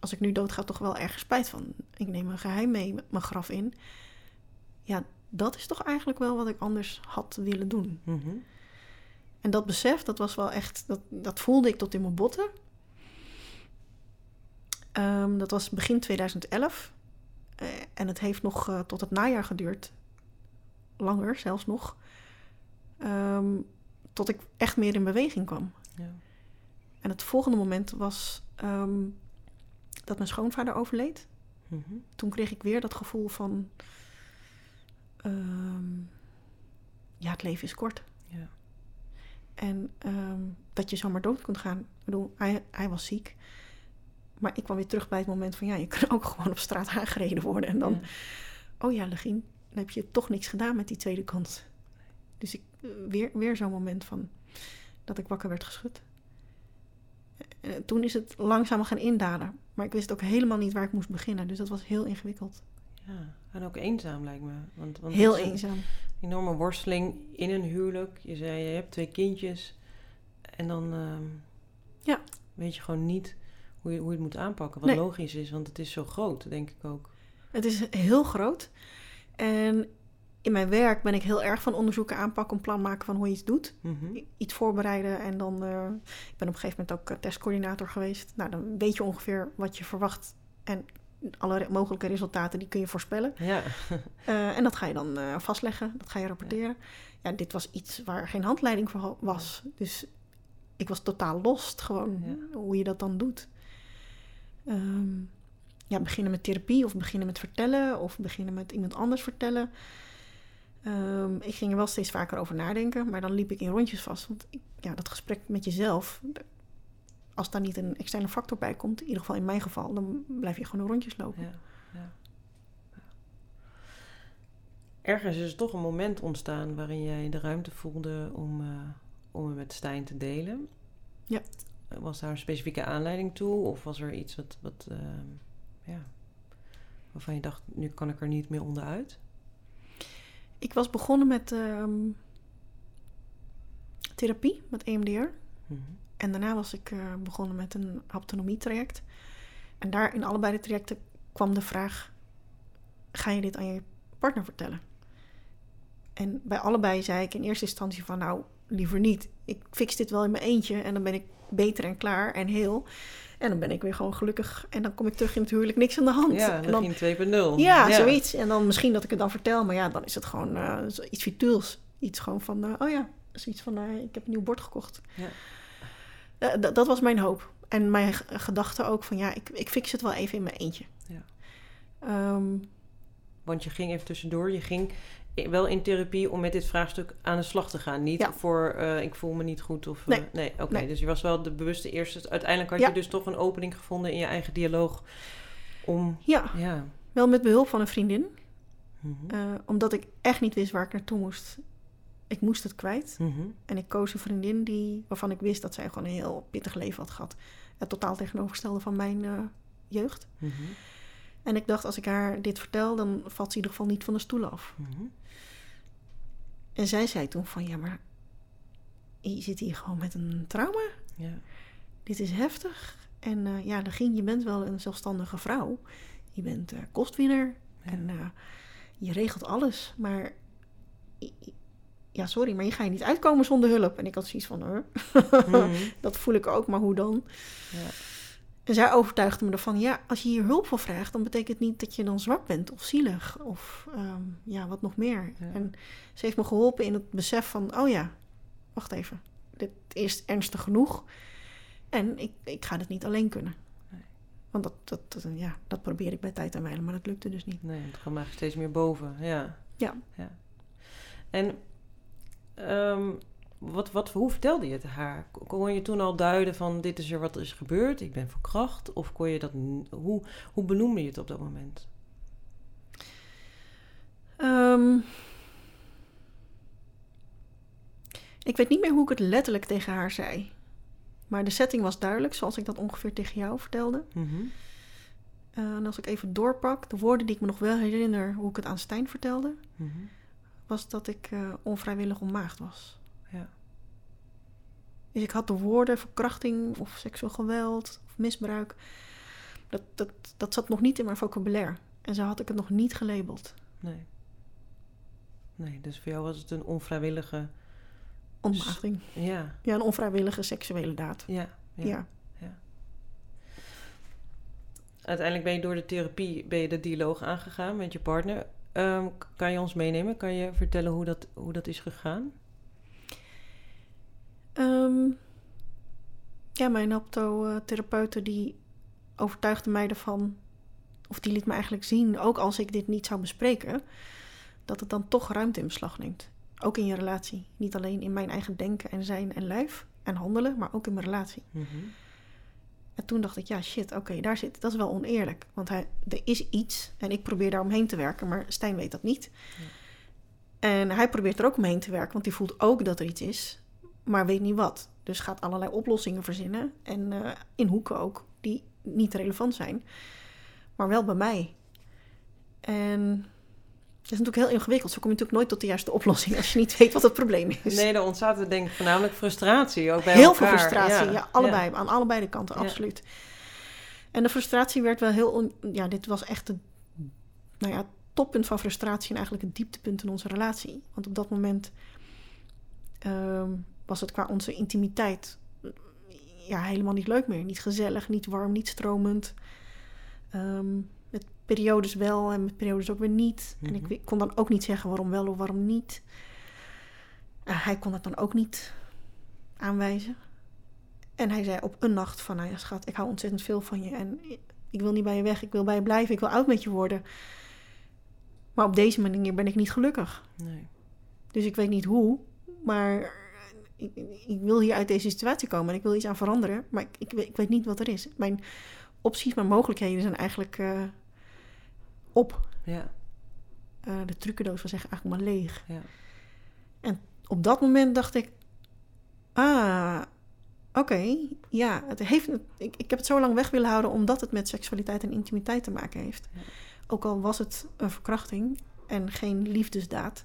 als ik nu doodga, toch wel ergens spijt van. Ik neem een geheim mee mijn graf in. Ja, dat is toch eigenlijk wel wat ik anders had willen doen. Mhm. En dat besef, dat was wel echt, dat, dat voelde ik tot in mijn botten. Ehm, dat was begin 2011. Eh, en het heeft nog eh, tot het najaar geduurd. Langer zelfs nog. Ehm, tot ik echt meer in beweging kwam. Ja. En het volgende moment was ehm, dat mijn schoonvader overleed. Mhm. Toen kreeg ik weer dat gevoel van... ehm, ja, het leven is kort. Ja. En ehm, dat je zomaar dood kunt gaan. Ik bedoel, hij, hij was ziek. Maar ik kwam weer terug bij het moment van... ja, je kunt ook gewoon op straat aangereden worden. En dan, Ja. oh ja, Legien, dan heb je toch niks gedaan met die tweede kans. Dus ik, eh, weer, weer zo'n moment van dat ik wakker werd geschud. Eh, toen is het langzaam gaan indalen. Maar ik wist ook helemaal niet waar ik moest beginnen. Dus dat was heel ingewikkeld. Ja. En ook eenzaam lijkt me. Want, want Heel een eenzaam. enorme worsteling in een huwelijk. Je zei, je hebt twee kindjes. En dan ehm, Ja. weet je gewoon niet hoe je, hoe je het moet aanpakken. Wat Nee. logisch is, want het is zo groot, denk ik ook. Het is heel groot. En in mijn werk ben ik heel erg van onderzoeken aanpakken, een plan maken van hoe je iets doet. Mhm. Iets voorbereiden en dan. eh, ik ben op een gegeven moment ook eh, testcoördinator geweest. Nou, dan weet je ongeveer wat je verwacht. En alle re- mogelijke resultaten die kun je voorspellen. Ja. Eh, en dat ga je dan vastleggen, dat ga je rapporteren. Ja. dit was iets waar geen handleiding voor was. Dus ik was totaal lost, gewoon Ja. hoe je dat dan doet. Ehm, ja, beginnen met therapie of beginnen met vertellen of beginnen met iemand anders vertellen. Ehm, ik ging er wel steeds vaker over nadenken, maar dan liep ik in rondjes vast. Want ik- ja, dat gesprek met jezelf, als daar niet een externe factor bij komt, in ieder geval in mijn geval, dan blijf je gewoon in rondjes lopen. Ja, ja. Ergens is er toch een moment ontstaan waarin jij de ruimte voelde om, eh, om het met Stijn te delen. Ja. Was daar een specifieke aanleiding toe? Of was er iets wat, wat ehm, ja, waarvan je dacht, nu kan ik er niet meer onderuit? Ik was begonnen met ehm, therapie, met EMDR. Mhm. En daarna was ik eh, begonnen met een haptonomie-traject. En daar in allebei de trajecten kwam de vraag: ga je dit aan je partner vertellen? En bij allebei zei ik in eerste instantie van nou, liever niet. Ik fix dit wel in mijn eentje en dan ben ik beter en klaar en heel. En dan ben ik weer gewoon gelukkig en dan kom ik terug in het huwelijk niks aan de hand. Ja, en dan, ging 2.0. ja, zoiets. En dan misschien dat ik het dan vertel, maar ja, dan is het gewoon eh, iets virtuels. Iets gewoon van, eh, oh ja, zoiets van, eh, ik heb een nieuw bord gekocht. Ja. Dat was mijn hoop. En mijn gedachte ook van, ja, ik, ik fix het wel even in mijn eentje. Ja. Ehm, Want je ging even tussendoor, je ging wel in therapie om met dit vraagstuk aan de slag te gaan. Niet Ja. voor ik ik voel me niet goed of... eh, Nee. nee, oké. Nee. Dus je was wel de bewuste eerste... Uiteindelijk had Ja. je dus toch een opening gevonden in je eigen dialoog om... ja, Ja. wel met behulp van een vriendin. Mhm. eh, omdat ik echt niet wist waar ik naartoe moest. Ik moest het kwijt. Mhm. En ik koos een vriendin die, waarvan ik wist dat zij gewoon een heel pittig leven had gehad. Het totaal tegenovergestelde van mijn eh, jeugd. Mhm. En ik dacht, als ik haar dit vertel, dan valt ze in ieder geval niet van de stoel af. En zij zei toen van, ja, maar je zit hier gewoon met een trauma. Ja. Dit is heftig. En eh ja, Legien, je bent wel een zelfstandige vrouw. Je bent eh, kostwinner Ja. en eh, je regelt alles. Maar ja, sorry, maar je gaat je niet uitkomen zonder hulp. En ik had zoiets van, huh? Mhm. dat voel ik ook, maar hoe dan? Ja. En zij overtuigde me ervan, ja, als je hier hulp voor vraagt, dan betekent het niet dat je dan zwak bent of zielig of ehm, ja, wat nog meer. Ja. En ze heeft me geholpen in het besef van, oh ja, wacht even, dit is ernstig genoeg en ik, ik ga dit niet alleen kunnen. Nee. Want dat, dat, dat, ja, dat probeer ik bij tijd en wijle, maar dat lukte dus niet. Nee, het kwam eigenlijk steeds meer boven. Ja. Ja. ja. En ehm, wat, wat, hoe vertelde je het haar? Kon je toen al duiden van dit is er wat is gebeurd, ik ben verkracht? Of kon je dat, hoe, hoe benoemde je het op dat moment? Ehm, ik weet niet meer hoe ik het letterlijk tegen haar zei. Maar de setting was duidelijk, zoals ik dat ongeveer tegen jou vertelde. Mhm. Eh, en als ik even doorpak, de woorden die ik me nog wel herinner hoe ik het aan Stijn vertelde, Mhm. was dat ik eh, onvrijwillig ontmaagd was. Dus ik had de woorden verkrachting of seksueel geweld of misbruik, Dat, dat, dat zat nog niet in mijn vocabulaire. En zo had ik het nog niet gelabeld. Nee. Nee, dus voor jou was het een onvrijwillige... Ontmaagding. Ja, Ja, een onvrijwillige seksuele daad. ja, ja. Ja. Uiteindelijk ben je door de therapie ben je de dialoog aangegaan met je partner. Ehm, kan je ons meenemen? Kan je vertellen hoe dat, hoe dat is gegaan? Ehm, ja, mijn aptotherapeute die overtuigde mij ervan, of die liet me eigenlijk zien, ook als ik dit niet zou bespreken, dat het dan toch ruimte in beslag neemt. Ook in je relatie. Niet alleen in mijn eigen denken en zijn en lijf en handelen, maar ook in mijn relatie. Mhm. En toen dacht ik, ja shit, oké, daar zit, dat is wel oneerlijk. Want hij, er is iets en ik probeer daar omheen te werken, maar Stijn weet dat niet. Ja. En hij probeert er ook omheen te werken, want die voelt ook dat er iets is, maar weet niet wat. Dus gaat allerlei oplossingen verzinnen en eh, in hoeken ook, die niet relevant zijn, maar wel bij mij. En dat is natuurlijk heel ingewikkeld. Zo kom je natuurlijk nooit tot de juiste oplossing als je niet weet wat het probleem is. Nee, er ontstaat er denk ik voornamelijk frustratie. Ook bij Heel elkaar. veel frustratie, ja, allebei, aan allebei de kanten, Ja. absoluut. En de frustratie werd wel heel, on- ja, dit was echt het, nou ja, toppunt van frustratie en eigenlijk het dieptepunt in onze relatie. Want op dat moment ehm, was het qua onze intimiteit ja, helemaal niet leuk meer. Niet gezellig, niet warm, niet stromend. Ehm, met periodes wel en met periodes ook weer niet. En ik Mhm. kon dan ook niet zeggen waarom wel of waarom niet. Hij kon het dan ook niet aanwijzen. En hij zei op een nacht van, nou ja schat, ik hou ontzettend veel van je. En ik wil niet bij je weg, ik wil bij je blijven, ik wil oud met je worden. Maar op deze manier ben ik niet gelukkig. Nee. Dus ik weet niet hoe, maar ik, ik wil hier uit deze situatie komen en ik wil iets aan veranderen. Maar ik, ik, weet, ik weet niet wat er is. Mijn opties, mijn mogelijkheden zijn eigenlijk eh, op. Ja, Eh, de trucendoos was echt eigenlijk maar leeg. ja. Op dat moment dacht ik, ah, oké, ja, het heeft, ik, ik heb het zo lang weg willen houden omdat het met seksualiteit en intimiteit te maken heeft. Ja. Ook al was het een verkrachting en geen liefdesdaad.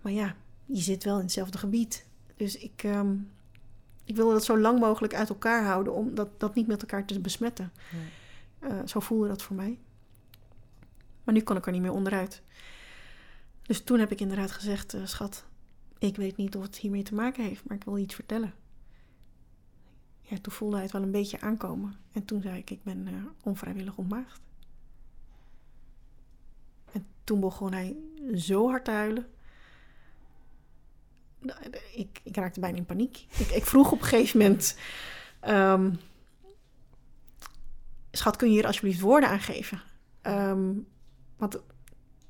Maar ja, je zit wel in hetzelfde gebied. Dus ik, ehm, ik wilde dat zo lang mogelijk uit elkaar houden om dat, dat niet met elkaar te besmetten. Eh, zo voelde dat voor mij. Maar nu kon ik er niet meer onderuit. Dus toen heb ik inderdaad gezegd, eh, schat, ik weet niet of het hiermee te maken heeft, maar ik wil iets vertellen. Ja, toen voelde hij het wel een beetje aankomen. En toen zei ik, ik ben eh, onvrijwillig ontmaagd. En toen begon hij zo hard te huilen. Ik, ik raakte bijna in paniek. Ik, ik vroeg op een gegeven moment... ehm, Schat, kun je hier alsjeblieft woorden aan geven? Ehm, want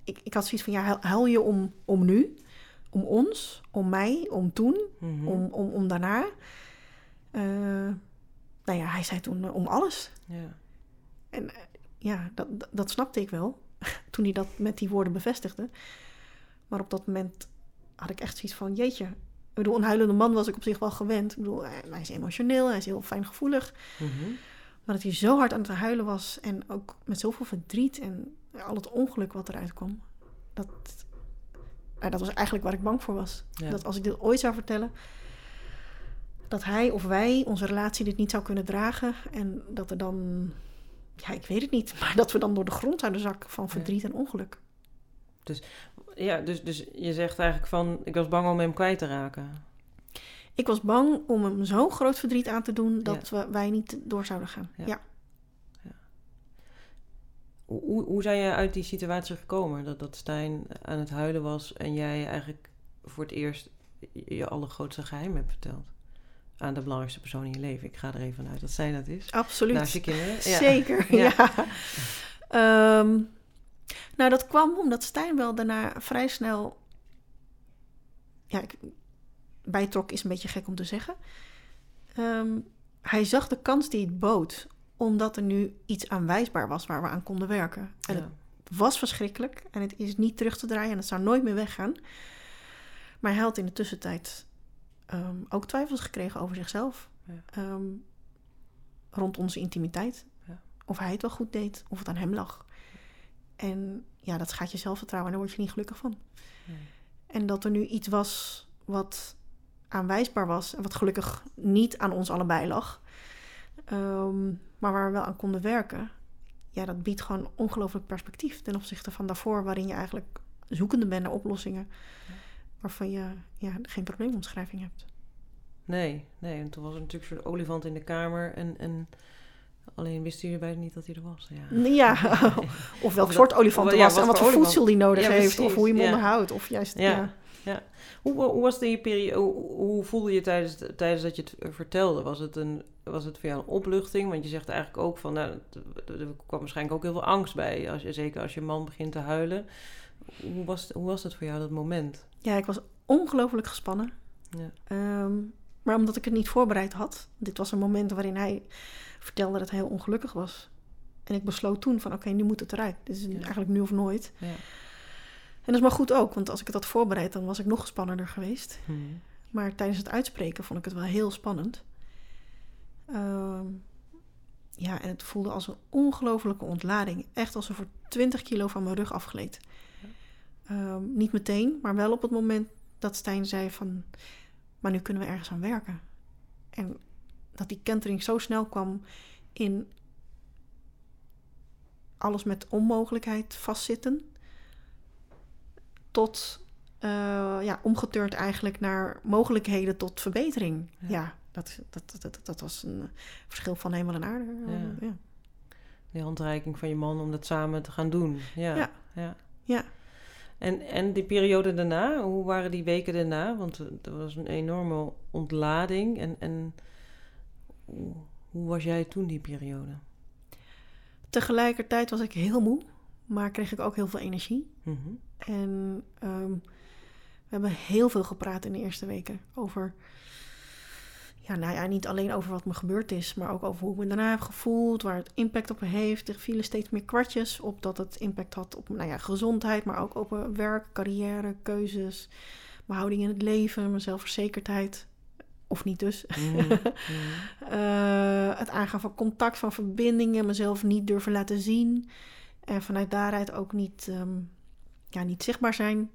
ik, ik had zoiets van, ja, huil, je om, om nu? Om ons? Om mij? Om toen? Mhm. Om, om, om daarna? Eh, nou ja, hij zei toen om alles. ja. En eh, ja, dat, dat- dat snapte ik wel. Toen hij dat met die woorden bevestigde. Maar op dat moment had ik echt zoiets van, jeetje. Ik bedoel, een huilende man was ik op zich wel gewend. Ik bedoel, hij hij is emotioneel, hij is heel fijngevoelig. Mhm. Maar dat hij zo hard aan het huilen was en ook met zoveel verdriet en al het ongeluk wat eruit kwam. Dat, nou, dat was eigenlijk waar ik bang voor was. Ja. Dat als ik dit ooit zou vertellen, dat hij of wij onze relatie dit niet zou kunnen dragen. En dat er dan, ja, ik weet het niet, maar dat we dan door de grond zouden zakken van verdriet en ongeluk. Ja, dus, dus je zegt eigenlijk van, ik was bang om hem kwijt te raken. Ik was bang om hem zo'n groot verdriet aan te doen dat we, wij niet door zouden gaan. Ja. ja. Hoe, hoe- hoe zijn je uit die situatie gekomen? Dat, dat Stijn aan het huilen was en jij eigenlijk voor het eerst je allergrootste geheim hebt verteld. Aan de belangrijkste persoon in je leven. Ik ga er even vanuit dat zij dat is. Absoluut. Naast je kinderen. Ja. Zeker, Ja. ja. Nou, dat kwam omdat Stijn wel daarna vrij snel... Ja, ik, bijtrok is een beetje gek om te zeggen. Ehm, hij zag de kans die het bood, omdat er nu iets aanwijsbaar was waar we aan konden werken. En Ja. het was verschrikkelijk en het is niet terug te draaien en het zou nooit meer weggaan. Maar hij had in de tussentijd ehm, ook twijfels gekregen over zichzelf. Ja. Ehm, rond onze intimiteit. Ja. Of hij het wel goed deed, of het aan hem lag. En ja, dat schaadt je zelfvertrouwen en daar word je niet gelukkig van. Nee. En dat er nu iets was wat aanwijsbaar was en wat gelukkig niet aan ons allebei lag. Ehm, maar waar we wel aan konden werken, ja, dat biedt gewoon ongelooflijk perspectief ten opzichte van daarvoor, waarin je eigenlijk zoekende bent naar oplossingen waarvan je ja, geen probleemomschrijving hebt. Nee, nee. En toen was er natuurlijk zo'n olifant in de kamer en, en alleen wisten jullie bijna niet dat hij er was. Ja, Ja, of welk Of soort dat- olifant er was en wat voor olifant. voedsel die nodig Ja, heeft, of hoe je hem onderhoudt, of juist, Ja. ja. Hoe, hoe was die periode? Hoe, hoe voelde je tijdens, tijdens dat je het eh, vertelde? Was het, een, was het voor jou een opluchting? Want je zegt eigenlijk ook van, nou, er kwam waarschijnlijk ook heel veel angst bij. Als je, zeker als je man begint te huilen. Hoe was, hoe was het voor jou dat moment? Ja, ik was ongelooflijk gespannen. Ja. Ehm, maar omdat ik het niet voorbereid had, dit was een moment waarin hij vertelde dat hij heel ongelukkig was. En ik besloot toen van oké, nu moet het eruit. Dit is Ja. eigenlijk nu of nooit. Ja. En dat is maar goed ook, want als ik het had voorbereid, dan was ik nog spannender geweest. Hm. Maar tijdens het uitspreken vond ik het wel heel spannend. Ehm, ja, en het voelde als een ongelofelijke ontlading. Echt alsof er 20 kilo van mijn rug afgleed. Ehm, niet meteen, maar wel op het moment dat Stijn zei van... Maar nu kunnen we ergens aan werken. En dat die kentering zo snel kwam in alles met onmogelijkheid vastzitten. Tot eh, ja, omgeturnd eigenlijk naar mogelijkheden tot verbetering. Ja. Ja, dat, dat, dat, dat, was een verschil van hemel en aarde. Ja. ja. Die handreiking van je man om dat samen te gaan doen. Ja. Ja. ja. Ja. En, en die periode daarna, hoe waren die weken daarna? Want eh, er was een enorme ontlading. En, en hoe, hoe was jij toen die periode? Tegelijkertijd was ik heel moe, maar kreeg ik ook heel veel energie. Mhm. En ehm, we hebben heel veel gepraat in de eerste weken over. Ja, nou ja, niet alleen over wat me gebeurd is, maar ook over hoe ik me daarna heb gevoeld, waar het impact op heeft. Er vielen steeds meer kwartjes op dat het impact had op nou ja, gezondheid, maar ook op werk, carrière, keuzes, mijn houding in het leven, mijn zelfverzekerdheid. Of niet dus. Mhm. Mhm. Eh, het aangaan van contact, van verbindingen, mezelf niet durven laten zien. En vanuit daaruit ook niet, ehm, ja, niet zichtbaar zijn.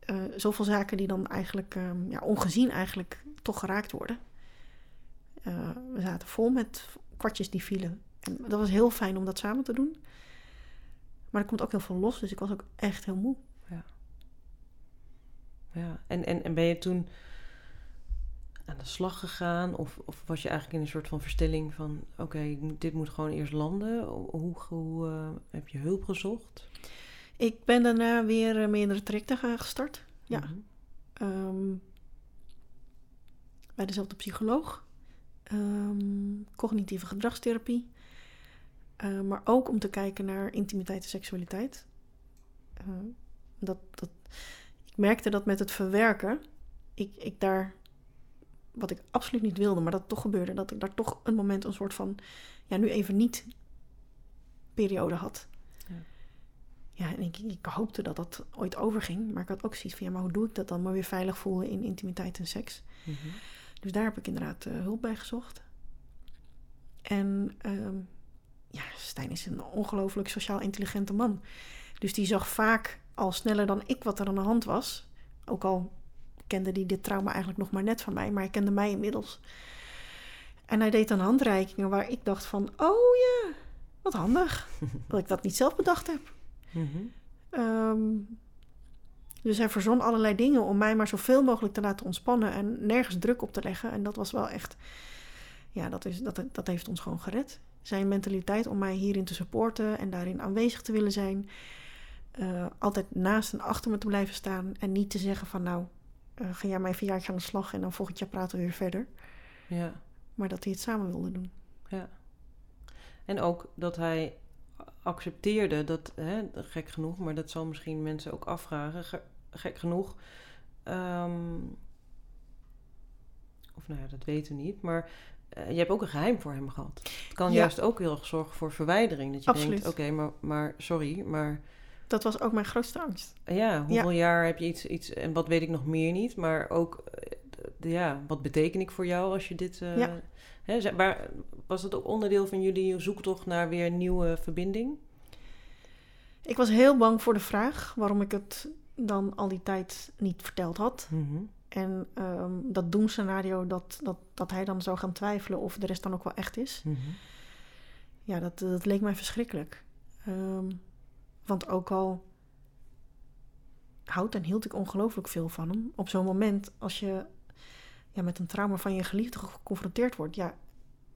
Eh, zoveel zaken die dan eigenlijk ehm, ja, ongezien eigenlijk toch geraakt worden. Eh, we zaten vol met kwartjes die vielen. En dat was heel fijn om dat samen te doen. Maar er komt ook heel veel los, dus ik was ook echt heel moe. Ja, en, en, en ben je toen aan de slag gegaan? Of, of was je eigenlijk in een soort van verstilling van... oké, dit moet gewoon eerst landen? Hoe, hoe eh, heb je hulp gezocht? Ik ben daarna weer meerdere trajecten gaan- gestart. Ja. Mhm. Ehm, bij dezelfde psycholoog. Ehm, cognitieve gedragstherapie. Eh, maar ook om te kijken naar intimiteit en seksualiteit. Dat, dat, ik merkte dat met het verwerken, ik, ik daar, wat ik absoluut niet wilde, maar dat toch gebeurde, dat ik daar toch een moment een soort van, ja, nu even niet periode had. Ja. Ja, en ik, ik hoopte dat dat ooit overging, maar ik had ook zoiets van, ja, maar hoe doe ik dat dan? Maar weer veilig voelen in intimiteit en seks. Mhm. Dus daar heb ik inderdaad eh, hulp bij gezocht. En ehm, ja, Stijn is een ongelooflijk sociaal intelligente man. Dus die zag vaak al sneller dan ik wat er aan de hand was. Ook al kende hij dit trauma eigenlijk nog maar net van mij, maar hij kende mij inmiddels. En hij deed dan handreikingen waar ik dacht van, oh ja, wat handig. dat ik dat niet zelf bedacht heb. Mhm. Ehm, dus hij verzon allerlei dingen om mij maar zoveel mogelijk te laten ontspannen en nergens druk op te leggen. En dat was wel echt, ja, dat, is, dat, dat heeft ons gewoon gered. Zijn mentaliteit om mij hierin te supporten en daarin aanwezig te willen zijn. Eh, altijd naast en achter me te blijven staan en niet te zeggen van nou, eh, ga jij een jaartje aan de slag en dan volgend jaar praten we weer verder. Ja, Maar dat hij het samen wilde doen. ja. En ook dat hij accepteerde dat, hè, gek genoeg, maar dat zal misschien mensen ook afvragen, ge- gek genoeg. ehm, of nou ja, dat weten we niet, maar eh, je hebt ook een geheim voor hem gehad. Het kan Ja. juist ook heel erg zorgen voor verwijdering. Dat je Absoluut. denkt, oké, maar, maar sorry, maar Dat was ook mijn grootste angst. ja, hoeveel jaar heb je iets, iets, en wat weet ik nog meer niet, maar ook, eh, ja, wat beteken ik voor jou als je dit, eh, Ja. hè, maar was het ook onderdeel van jullie zoektocht naar weer nieuwe verbinding? Ik was heel bang voor de vraag waarom ik het dan al die tijd niet verteld had. Mhm. En ehm, dat doemscenario dat, dat, dat hij dan zou gaan twijfelen of de rest dan ook wel echt is. Mhm. ja, dat, dat leek mij verschrikkelijk. Ehm, want ook al houd en hield ik ongelooflijk veel van hem. Op zo'n moment, als je ja, met een trauma van je geliefde geconfronteerd wordt, ja,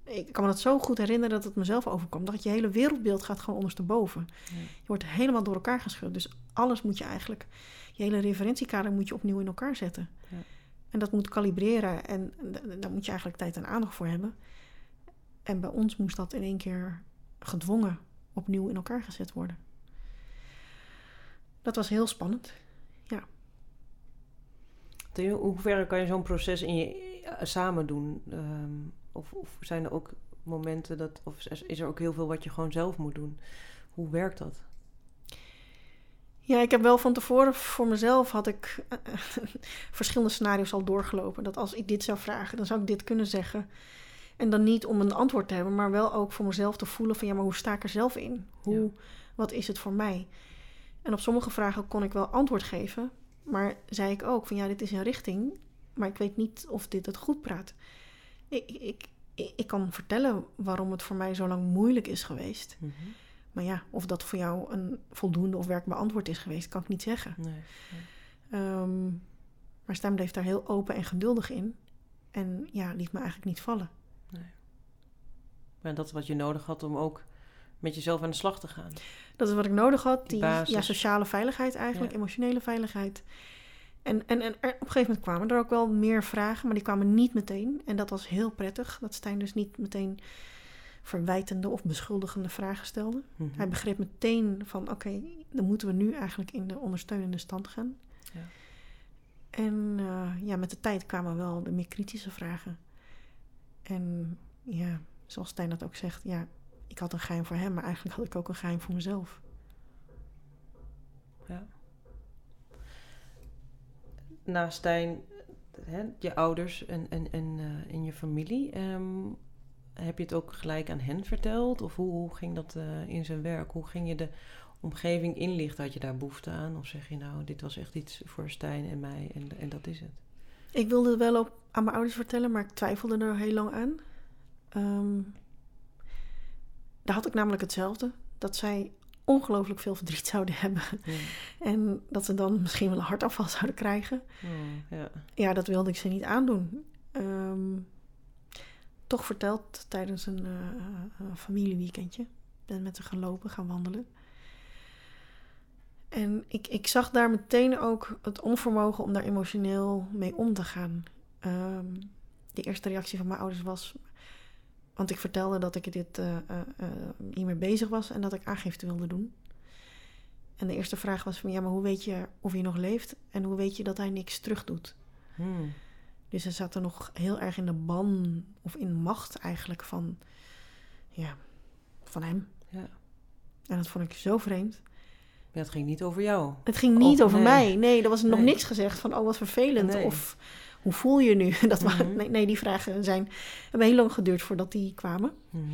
ik kan me dat zo goed herinneren dat het mezelf overkwam. Dat je hele wereldbeeld gaat gewoon ondersteboven. Ja. Je wordt helemaal door elkaar geschud. Dus alles moet je eigenlijk, je hele referentiekader moet je opnieuw in elkaar zetten. Ja. En dat moet kalibreren en daar moet je eigenlijk tijd en aandacht voor hebben. En bij ons moest dat in één keer gedwongen opnieuw in elkaar gezet worden. Dat was heel spannend. In hoeverre kan je zo'n proces in je eh, samen doen? Ehm, of, of zijn er ook momenten dat, of is is er ook heel veel wat je gewoon zelf moet doen? Hoe werkt dat? Ja, ik heb wel van tevoren voor mezelf had ik eh, verschillende scenario's al doorgelopen. Dat als ik dit zou vragen, dan zou ik dit kunnen zeggen. En dan niet om een antwoord te hebben, maar wel ook voor mezelf te voelen van ja, maar hoe sta ik er zelf in? Hoe, wat is het voor mij? En op sommige vragen kon ik wel antwoord geven, maar zei ik ook van ja, dit is een richting, maar ik weet niet of dit het goed praat. Ik, ik, ik, kan vertellen waarom het voor mij zo lang moeilijk is geweest. Mhm. Maar ja, of dat voor jou een voldoende of werkbaar antwoord is geweest, kan ik niet zeggen. Nee. Ehm, maar Stem bleef daar heel open en geduldig in. En ja, liet me eigenlijk niet vallen. Maar dat is wat je nodig had om ook met jezelf aan de slag te gaan. Dat is wat ik nodig had. Die ja, sociale veiligheid eigenlijk, Ja. emotionele veiligheid. En, en, en er, op een gegeven moment kwamen er ook wel meer vragen, maar die kwamen niet meteen. En dat was heel prettig, dat Stijn dus niet meteen verwijtende of beschuldigende vragen stelde. Mhm. Hij begreep meteen van oké, dan moeten we nu eigenlijk in de ondersteunende stand gaan. Ja. En eh, ja, met de tijd kwamen wel de meer kritische vragen. En ja, zoals Stijn dat ook zegt, ja, ik had een geheim voor hem, maar eigenlijk had ik ook een geheim voor mezelf. Ja. Naast Stijn, hè, je ouders en, en, en, eh, en je familie, ehm, heb je het ook gelijk aan hen verteld? Of hoe, hoe ging dat eh, in zijn werk? Hoe ging je de omgeving inlichten? Had je daar behoefte aan? Of zeg je nou, dit was echt iets voor Stijn en mij en, en dat is het? Ik wilde het wel op, aan mijn ouders vertellen, maar ik twijfelde er heel lang aan. Ehm, daar had ik namelijk hetzelfde. Dat zij ongelooflijk veel verdriet zouden hebben. Ja. En dat ze dan misschien wel een hartafval zouden krijgen. Ja. Ja, dat wilde ik ze niet aandoen. Ehm, toch verteld tijdens een eh, familieweekendje. Ben met ze gaan lopen, gaan wandelen. En ik, ik zag daar meteen ook het onvermogen om daar emotioneel mee om te gaan. Ehm, de eerste reactie van mijn ouders was... Want ik vertelde dat ik dit eh, niet meer bezig was en dat ik aangifte wilde doen. En de eerste vraag was van... Ja, maar hoe weet je of hij nog leeft? En hoe weet je dat hij niks terug doet? Hmm. Dus ze zaten nog heel erg in de ban of in macht eigenlijk van, ja, van hem. Ja. En dat vond ik zo vreemd. Ja, het ging niet over jou. Het ging niet over nee. mij. Nee, er was nog niks gezegd van, oh wat vervelend. Nee. Of hoe voel je nu? Dat waren, Mhm. nee, nee, die vragen zijn, hebben heel lang geduurd voordat die kwamen. Mhm.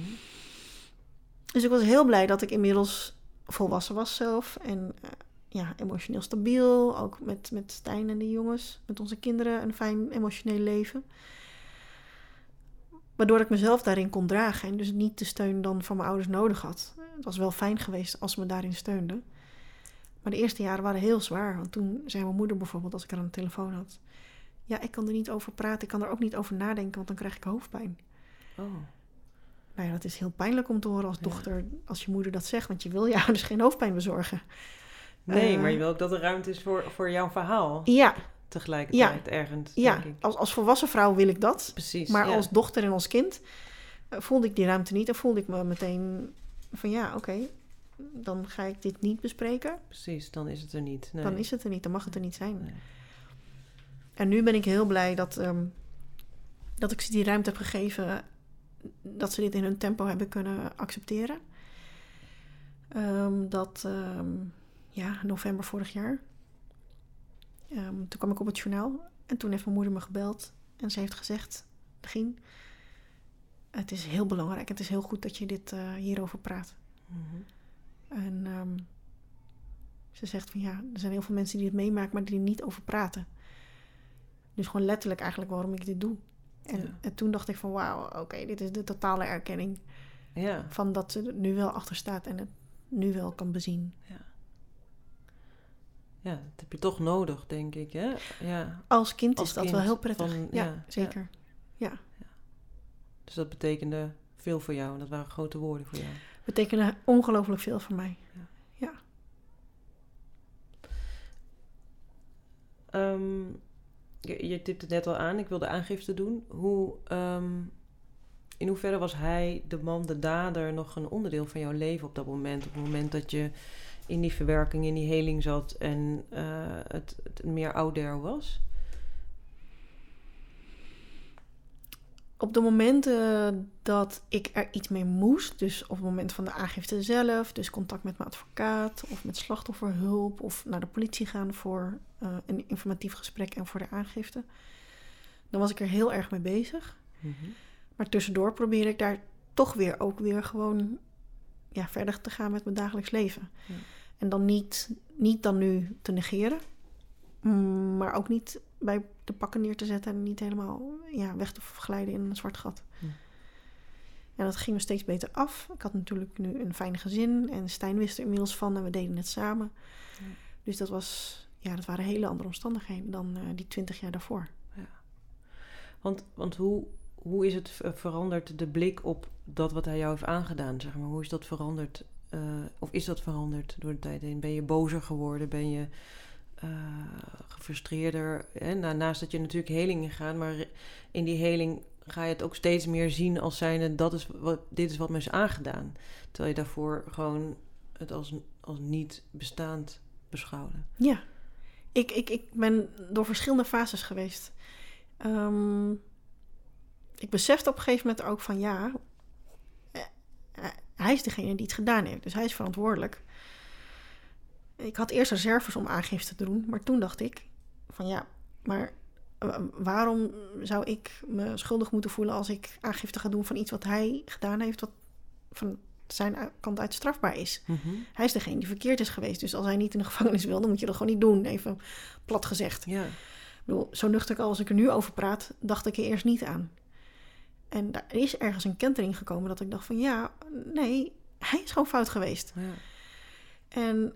Dus ik was heel blij dat ik inmiddels volwassen was zelf. En eh, ja, emotioneel stabiel. Ook met, met Stijn en de jongens. Met onze kinderen een fijn emotioneel leven. Waardoor ik mezelf daarin kon dragen. En dus niet de steun dan van mijn ouders nodig had. Het was wel fijn geweest als ze me daarin steunden. Maar de eerste jaren waren heel zwaar. Want toen zei mijn moeder bijvoorbeeld, als ik haar aan de telefoon had... Ja, ik kan er niet over praten. Ik kan er ook niet over nadenken, want dan krijg ik hoofdpijn. Oh. Nou ja, dat is heel pijnlijk om te horen als Ja. dochter, als je moeder dat zegt. Want je wil je ouders geen hoofdpijn bezorgen. Nee, Eh, maar je wil ook dat er ruimte is voor, voor jouw verhaal. Ja, Tegelijkertijd ergens, ja. denk ik. Als, als volwassen vrouw wil ik dat. Precies. Maar ja. als dochter en als kind eh, voelde ik die ruimte niet. En voelde ik me meteen van ja, oké, dan ga ik dit niet bespreken. Precies, dan is het er niet. Nee. Dan is het er niet, dan mag het er niet zijn. Nee. En nu ben ik heel blij dat, ehm, dat ik ze die ruimte heb gegeven. Dat ze dit in hun tempo hebben kunnen accepteren. Ehm, dat, ehm, ja, november vorig jaar. Toen kwam ik op het journaal. En toen heeft mijn moeder me gebeld. En ze heeft gezegd, Gien, het is heel belangrijk. Het is heel goed dat je dit eh, hierover praat. Mhm. En ze zegt van ja, er zijn heel veel mensen die het meemaken, maar die er niet over praten. Dus gewoon letterlijk eigenlijk waarom ik dit doe. En, Ja. en toen dacht ik van wauw, oké, dit is de totale erkenning. Ja. Van dat ze er nu wel achter staat en het nu wel kan bezien. ja, dat heb je toch nodig, denk ik. Hè? Ja. Als kind Als is dat wel heel prettig. van- ja, ja, zeker. Dus dat betekende veel voor jou. En dat waren grote woorden voor jou. Betekende ongelooflijk veel voor mij. Ehm, je, je tipte het net al aan, ik wilde aangifte doen. Hoe, ehm, in hoeverre was hij, de man, de dader, nog een onderdeel van jouw leven op dat moment? Op het moment dat je in die verwerking, in die heling zat en eh, het, het meer ouder was? Op de momenten dat ik er iets mee moest, dus op het moment van de aangifte zelf, dus contact met mijn advocaat of met slachtofferhulp of naar de politie gaan voor eh, een informatief gesprek en voor de aangifte, dan was ik er heel erg mee bezig. Mhm. Maar tussendoor probeerde ik daar toch weer ook weer gewoon ja, verder te gaan met mijn dagelijks leven. Ja. En dan niet, niet dan nu te negeren, mm, maar ook niet bij de pakken neer te zetten en niet helemaal ja, weg te glijden in een zwart gat. Hm. En dat ging me steeds beter af. Ik had natuurlijk nu een fijn gezin en Stijn wist er inmiddels van en we deden het samen. Ja. Dus dat, was, ja, dat waren hele andere omstandigheden dan eh, die twintig jaar daarvoor. Want, want hoe, hoe is het ver- veranderd, de blik op dat wat hij jou heeft aangedaan? Zeg maar? Hoe is dat veranderd? eh, of is dat veranderd door de tijd heen? Ben je bozer geworden? Ben je eh, gefrustreerder? Hè? Na- naast dat je natuurlijk heling ingaat, maar in die heling ga je het ook steeds meer zien als zijnde... Dat is wat, dit is wat me aangedaan. Terwijl je daarvoor gewoon het als, als niet bestaand beschouwde. Ja, ik, ik, ik ben door verschillende fases geweest. Ehm, ik besefte op een gegeven moment ook van ja, eh, eh, hij is degene die het gedaan heeft, dus hij is verantwoordelijk. Ik had eerst reserves om aangifte te doen, maar toen dacht ik van ja, maar eh, waarom zou ik me schuldig moeten voelen als ik aangifte ga doen van iets wat hij gedaan heeft, wat van zijn kant uit strafbaar is? Hij is degene die verkeerd is geweest. Dus als hij niet in de gevangenis wil, dan moet je dat gewoon niet doen. Even plat gezegd. Ja, Ik bedoel, zo nuchter als ik er nu over praat, dacht ik er eerst niet aan. En daar is ergens een kentering gekomen dat ik dacht van ja, nee, hij is gewoon fout geweest. ja. En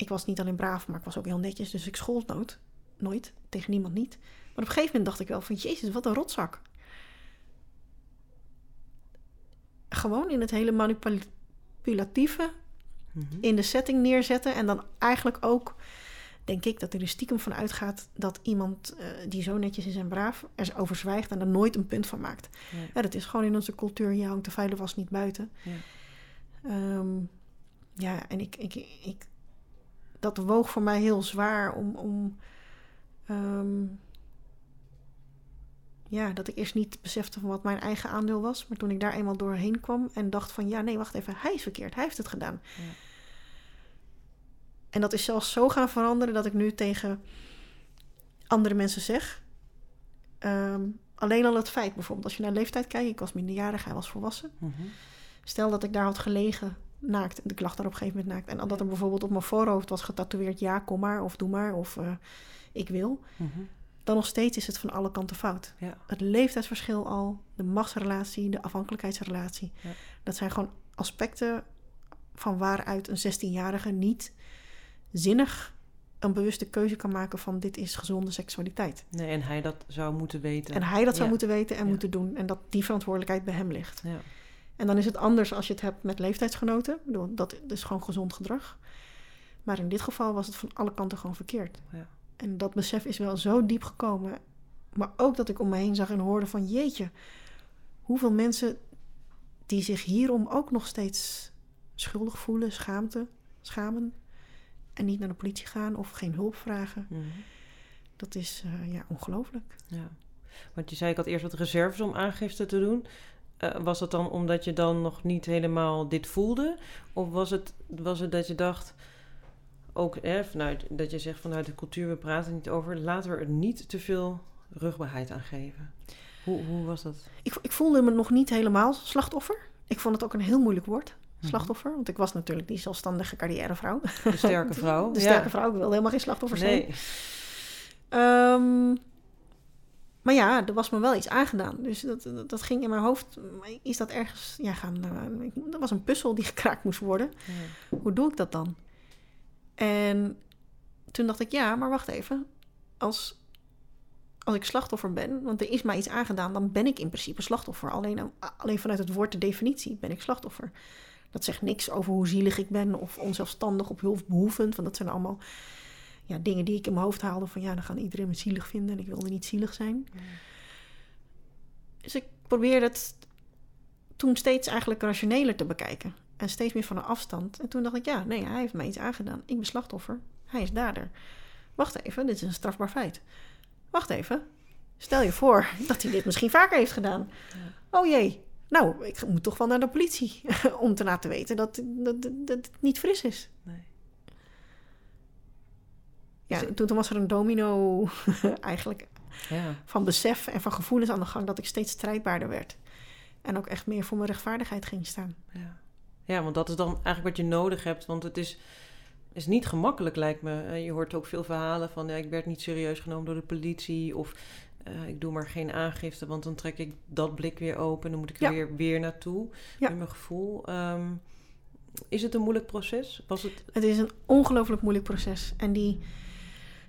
ik was niet alleen braaf, maar ik was ook heel netjes. Dus ik schold nooit. Nooit. Tegen niemand niet. Maar op een gegeven moment dacht ik wel van... Jezus, wat een rotzak. Gewoon in het hele manipulatieve... Mhm. in de setting neerzetten. En dan eigenlijk ook... denk ik dat er dus stiekem van uitgaat... dat iemand eh, die zo netjes is en braaf... er over zwijgt en er nooit een punt van maakt. Ja. Ja, dat is gewoon in onze cultuur. Je hangt de vuile was niet buiten. Ja. Ehm, ja, en ik, ik, ik, dat woog voor mij heel zwaar om, om ehm, ja, dat ik eerst niet besefte van wat mijn eigen aandeel was. Maar toen ik daar eenmaal doorheen kwam en dacht van, ja, nee, wacht even, hij is verkeerd, hij heeft het gedaan. Ja. En dat is zelfs zo gaan veranderen dat ik nu tegen andere mensen zeg. ehm, alleen al het feit, bijvoorbeeld als je naar leeftijd kijkt, ik was minderjarig, hij was volwassen. Mhm. Stel dat ik daar had gelegen naakt. Ik lag daar op een gegeven moment naakt. En dat er bijvoorbeeld op mijn voorhoofd was getatoeëerd... ja, kom maar, of doe maar, of eh, ik wil. Mhm. Dan nog steeds is het van alle kanten fout. Ja. Het leeftijdsverschil al, de machtsrelatie, de afhankelijkheidsrelatie. Ja. Dat zijn gewoon aspecten van waaruit een 16-jarige niet zinnig een bewuste keuze kan maken van dit is gezonde seksualiteit. Nee, en hij dat zou moeten weten. En hij dat zou Ja. moeten weten en moeten doen. En dat die verantwoordelijkheid bij hem ligt. Ja. En dan is het anders als je het hebt met leeftijdsgenoten. Ik bedoel, dat is gewoon gezond gedrag. Maar in dit geval was het van alle kanten gewoon verkeerd. Ja. En dat besef is wel zo diep gekomen. Maar ook dat ik om me heen zag en hoorde van... jeetje, hoeveel mensen die zich hierom ook nog steeds schuldig voelen, schaamte, schamen... en niet naar de politie gaan of geen hulp vragen. Mhm. Dat is eh, ja, ongelooflijk. Ja. Want je zei, ik had eerst wat reserves om aangifte te doen. Eh, was dat dan omdat je dan nog niet helemaal dit voelde? Of was het, was het dat je dacht, ook hè, vanuit, dat je zegt vanuit de cultuur, we praten niet over, laten we er niet te veel rugbaarheid aan geven? Hoe, hoe was dat? Ik, ik voelde me nog niet helemaal slachtoffer. Ik vond het ook een heel moeilijk woord, Mhm. slachtoffer. Want ik was natuurlijk die zelfstandige carrièrevrouw. De sterke vrouw? De Ja. sterke vrouw. Ik wilde helemaal geen slachtoffer zijn. Nee. Maar ja, er was me wel iets aangedaan. Dus dat, dat, dat ging in mijn hoofd. Is dat ergens ja, gaan. dat was een puzzel die gekraakt moest worden. Ja. Hoe doe ik dat dan? En toen dacht ik, ja, maar wacht even. Als, als ik slachtoffer ben, want er is mij iets aangedaan, dan ben ik in principe slachtoffer. Alleen, alleen vanuit het woord de definitie ben ik slachtoffer. Dat zegt niks over hoe zielig ik ben of onzelfstandig of hulpbehoevend. Want dat zijn allemaal ja, dingen die ik in mijn hoofd haalde van ja, dan gaan iedereen me zielig vinden en ik wilde niet zielig zijn. Dus ik probeerde het toen steeds eigenlijk rationeler te bekijken. En steeds meer van een afstand. En toen dacht ik, ja, nee, hij heeft mij iets aangedaan. Ik ben slachtoffer. Hij is dader. Wacht even, dit is een strafbaar feit. Wacht even. Stel je voor dat hij dit misschien vaker heeft gedaan. Oh jee. Nou, ik moet toch wel naar de politie om te laten weten dat, dat, dat, dat het niet fris is. Nee. Ja, Dus- toen, toen was er een domino eigenlijk Ja. van besef en van gevoelens aan de gang dat ik steeds strijdbaarder werd. En ook echt meer voor mijn rechtvaardigheid ging staan. Ja. ja, want dat is dan eigenlijk wat je nodig hebt. Want het is, is niet gemakkelijk, lijkt me. Eh, Je hoort ook veel verhalen van... Ja, ik werd niet serieus genomen door de politie... of eh, ik doe maar geen aangifte... want dan trek ik dat blik weer open... dan moet ik er Ja. weer, weer naartoe, Ja. met mijn gevoel. Ehm, is het een moeilijk proces? Was het... Het is een ongelooflijk moeilijk proces. En die,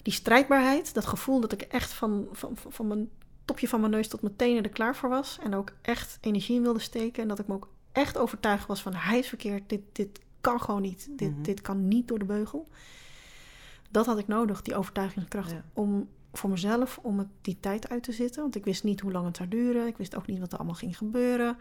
die strijdbaarheid, dat gevoel dat ik echt van, van, van mijn topje van mijn neus tot mijn tenen er klaar voor was. En ook echt energie in wilde steken. En dat ik me ook echt overtuigd was van hij is verkeerd. Dit, dit kan gewoon niet. Dit, Mhm. dit kan niet door de beugel. Dat had ik nodig, die overtuigingskracht. Ja. Om voor mezelf, om het die tijd uit te zitten. Want ik wist niet hoe lang het zou duren. Ik wist ook niet wat er allemaal ging gebeuren.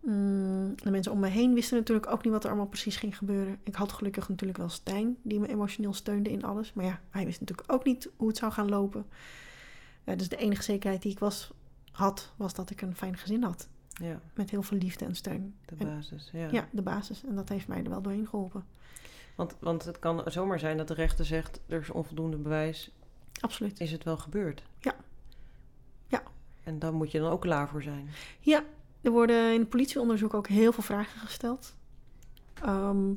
Mm, de mensen om me heen wisten natuurlijk ook niet wat er allemaal precies ging gebeuren. Ik had gelukkig natuurlijk wel Stijn, die me emotioneel steunde in alles. Maar ja, hij wist natuurlijk ook niet hoe het zou gaan lopen. Eh, dus de enige zekerheid die ik was, had, was dat ik een fijn gezin had. Ja, Met heel veel liefde en steun. de En- basis. Ja. Ja, de basis. En dat heeft mij er wel doorheen geholpen. Want, want het kan zomaar zijn dat de rechter zegt... er is onvoldoende bewijs. Absoluut. Is het wel gebeurd? Ja. Ja. En dan moet je dan ook klaar voor zijn. Ja, er worden in het politieonderzoek ook heel veel vragen gesteld. Ehm,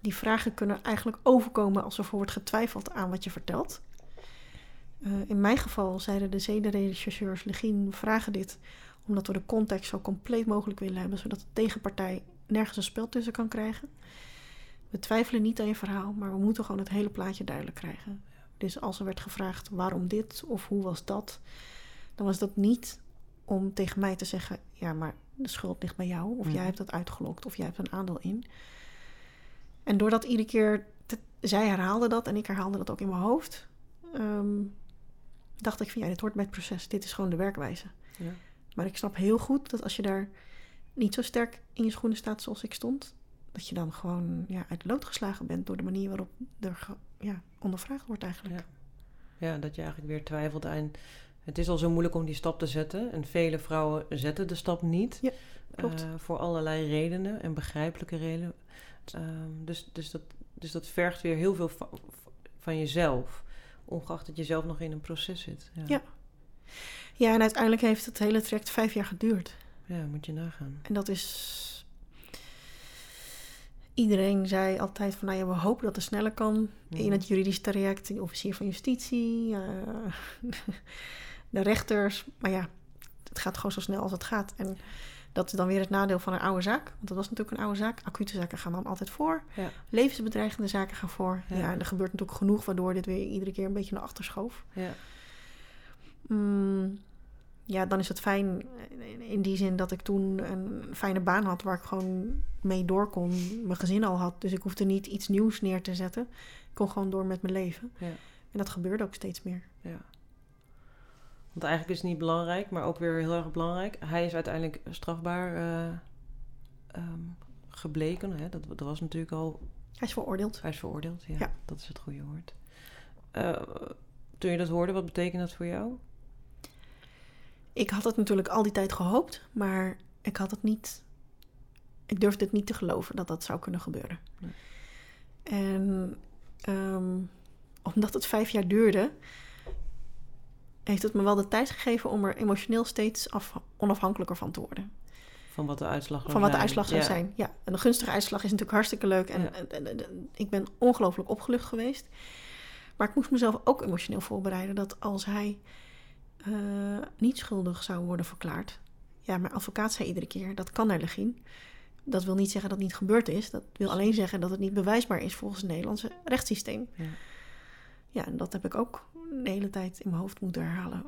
die vragen kunnen eigenlijk overkomen alsof er wordt getwijfeld aan wat je vertelt. Eh, in mijn geval zeiden de zedenrechercheurs Legien, vragen dit omdat we de context zo compleet mogelijk willen hebben, zodat de tegenpartij nergens een spel tussen kan krijgen. We twijfelen niet aan je verhaal, maar we moeten gewoon het hele plaatje duidelijk krijgen. Dus als er werd gevraagd waarom dit of hoe was dat, dan was dat niet om tegen mij te zeggen: ja, maar de schuld ligt bij jou, of Mhm. jij hebt dat uitgelokt, of jij hebt een aandeel in. En doordat iedere keer te- zij herhaalde dat en ik herhaalde dat ook in mijn hoofd, ehm, dacht ik van ja, dit hoort bij het proces, dit is gewoon de werkwijze. Ja. Maar ik snap heel goed dat als je daar niet zo sterk in je schoenen staat zoals ik stond, dat je dan gewoon ja, uit de lood geslagen bent door de manier waarop er ja, ondervraagd wordt eigenlijk. Ja. Ja, dat je eigenlijk weer twijfelt aan... Het is al zo moeilijk om die stap te zetten. En vele vrouwen zetten de stap niet. Ja, klopt. Eh, voor allerlei redenen en begrijpelijke redenen. Ehm, dus, dus, dat, dus dat vergt weer heel veel va- van jezelf. Ongeacht dat je zelf nog in een proces zit. Ja, Ja. Ja, en uiteindelijk heeft het hele traject vijf jaar geduurd. Ja, moet je nagaan. En dat is. Iedereen zei altijd van, nou ja, we hopen dat het sneller kan in Mhm. het juridisch traject, de officier van justitie, eh, de rechters. Maar ja, het gaat gewoon zo snel als het gaat. En dat is dan weer het nadeel van een oude zaak. Want dat was natuurlijk een oude zaak. Acute zaken gaan dan altijd voor. Ja. Levensbedreigende zaken gaan voor. Ja. Ja. en er gebeurt natuurlijk genoeg, waardoor dit weer iedere keer een beetje naar achter schoof. Ja. Mm, ja, dan is het fijn in die zin dat ik toen een fijne baan had waar ik gewoon mee door kon. Mijn gezin al had, dus ik hoefde niet iets nieuws neer te zetten. Ik kon gewoon door met mijn leven. Ja. En dat gebeurde ook steeds meer. Ja. Want eigenlijk is het niet belangrijk, maar ook weer heel erg belangrijk. Hij is uiteindelijk strafbaar eh, ehm, gebleken. Hè? Dat, dat was natuurlijk al... Hij is veroordeeld. Hij is veroordeeld, ja. Ja. Dat is het goede woord. Eh, toen je dat hoorde, wat betekent dat voor jou? Ik had het natuurlijk al die tijd gehoopt, maar ik had het niet. Ik durfde het niet te geloven dat dat zou kunnen gebeuren. Nee. En ehm, omdat het vijf jaar duurde, heeft het me wel de tijd gegeven om er emotioneel steeds af, onafhankelijker van te worden. Van wat de uitslag zou Van wat de zijn. uitslag zou Ja. zijn. Ja, en een gunstige uitslag is natuurlijk hartstikke leuk. En, Ja. en- en- en- ik ben ongelooflijk opgelucht geweest. Maar ik moest mezelf ook emotioneel voorbereiden dat als hij eh, niet schuldig zou worden verklaard. Ja, mijn advocaat zei iedere keer dat kan er legien. Dat wil niet zeggen dat het niet gebeurd is. Dat wil alleen zeggen dat het niet bewijsbaar is volgens het Nederlandse rechtssysteem. Ja. Ja, en dat heb ik ook de hele tijd in mijn hoofd moeten herhalen.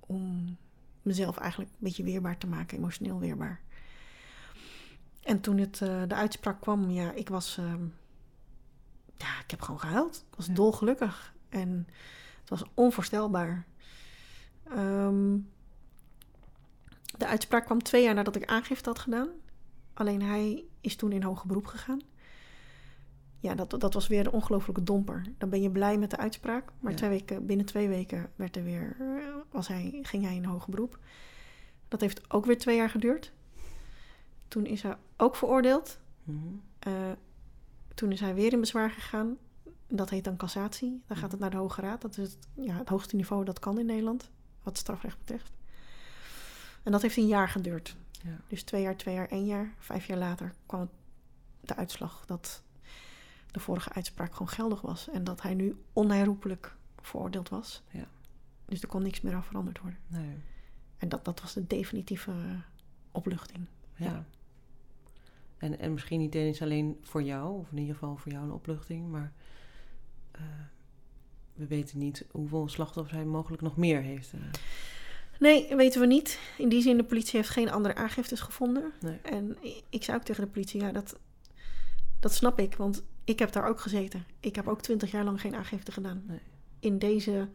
Om mezelf eigenlijk een beetje weerbaar te maken, emotioneel weerbaar. En toen het, eh, de uitspraak kwam, ja, ik was. ehm, ja, ik heb gewoon gehuild. Ik was Ja. dolgelukkig. En het was onvoorstelbaar. Ehm, de uitspraak kwam twee jaar nadat ik aangifte had gedaan. Alleen hij is toen in hoger beroep gegaan. Ja, dat, dat was weer een ongelofelijke domper. Dan ben je blij met de uitspraak. Maar Ja. twee weken, binnen twee weken werd er weer, eh, was hij, ging hij in hoger beroep. Dat heeft ook weer twee jaar geduurd. Toen is hij ook veroordeeld. Mhm. Eh, toen is hij weer in bezwaar gegaan. Dat heet dan cassatie. Dan gaat het naar de Hoge Raad. Dat is het, ja, het hoogste niveau dat kan in Nederland, wat strafrecht betreft. En dat heeft een jaar geduurd. Ja. Dus twee jaar, twee jaar, één jaar. Vijf jaar later kwam de uitslag dat de vorige uitspraak gewoon geldig was. En dat hij nu onherroepelijk veroordeeld was. Ja. Dus er kon niks meer aan veranderd worden. Nee. En dat, dat was de definitieve opluchting. Ja. Ja. En, en misschien niet eens alleen voor jou, of in ieder geval voor jou een opluchting, maar eh, we weten niet hoeveel slachtoffers hij mogelijk nog meer heeft. eh. Nee, weten we niet. In die zin, de politie heeft geen andere aangiftes gevonden. Nee. En ik zei ook tegen de politie, ja, dat, dat snap ik. Want ik heb daar ook gezeten. Ik heb ook twintig jaar lang geen aangifte gedaan. Nee. In deze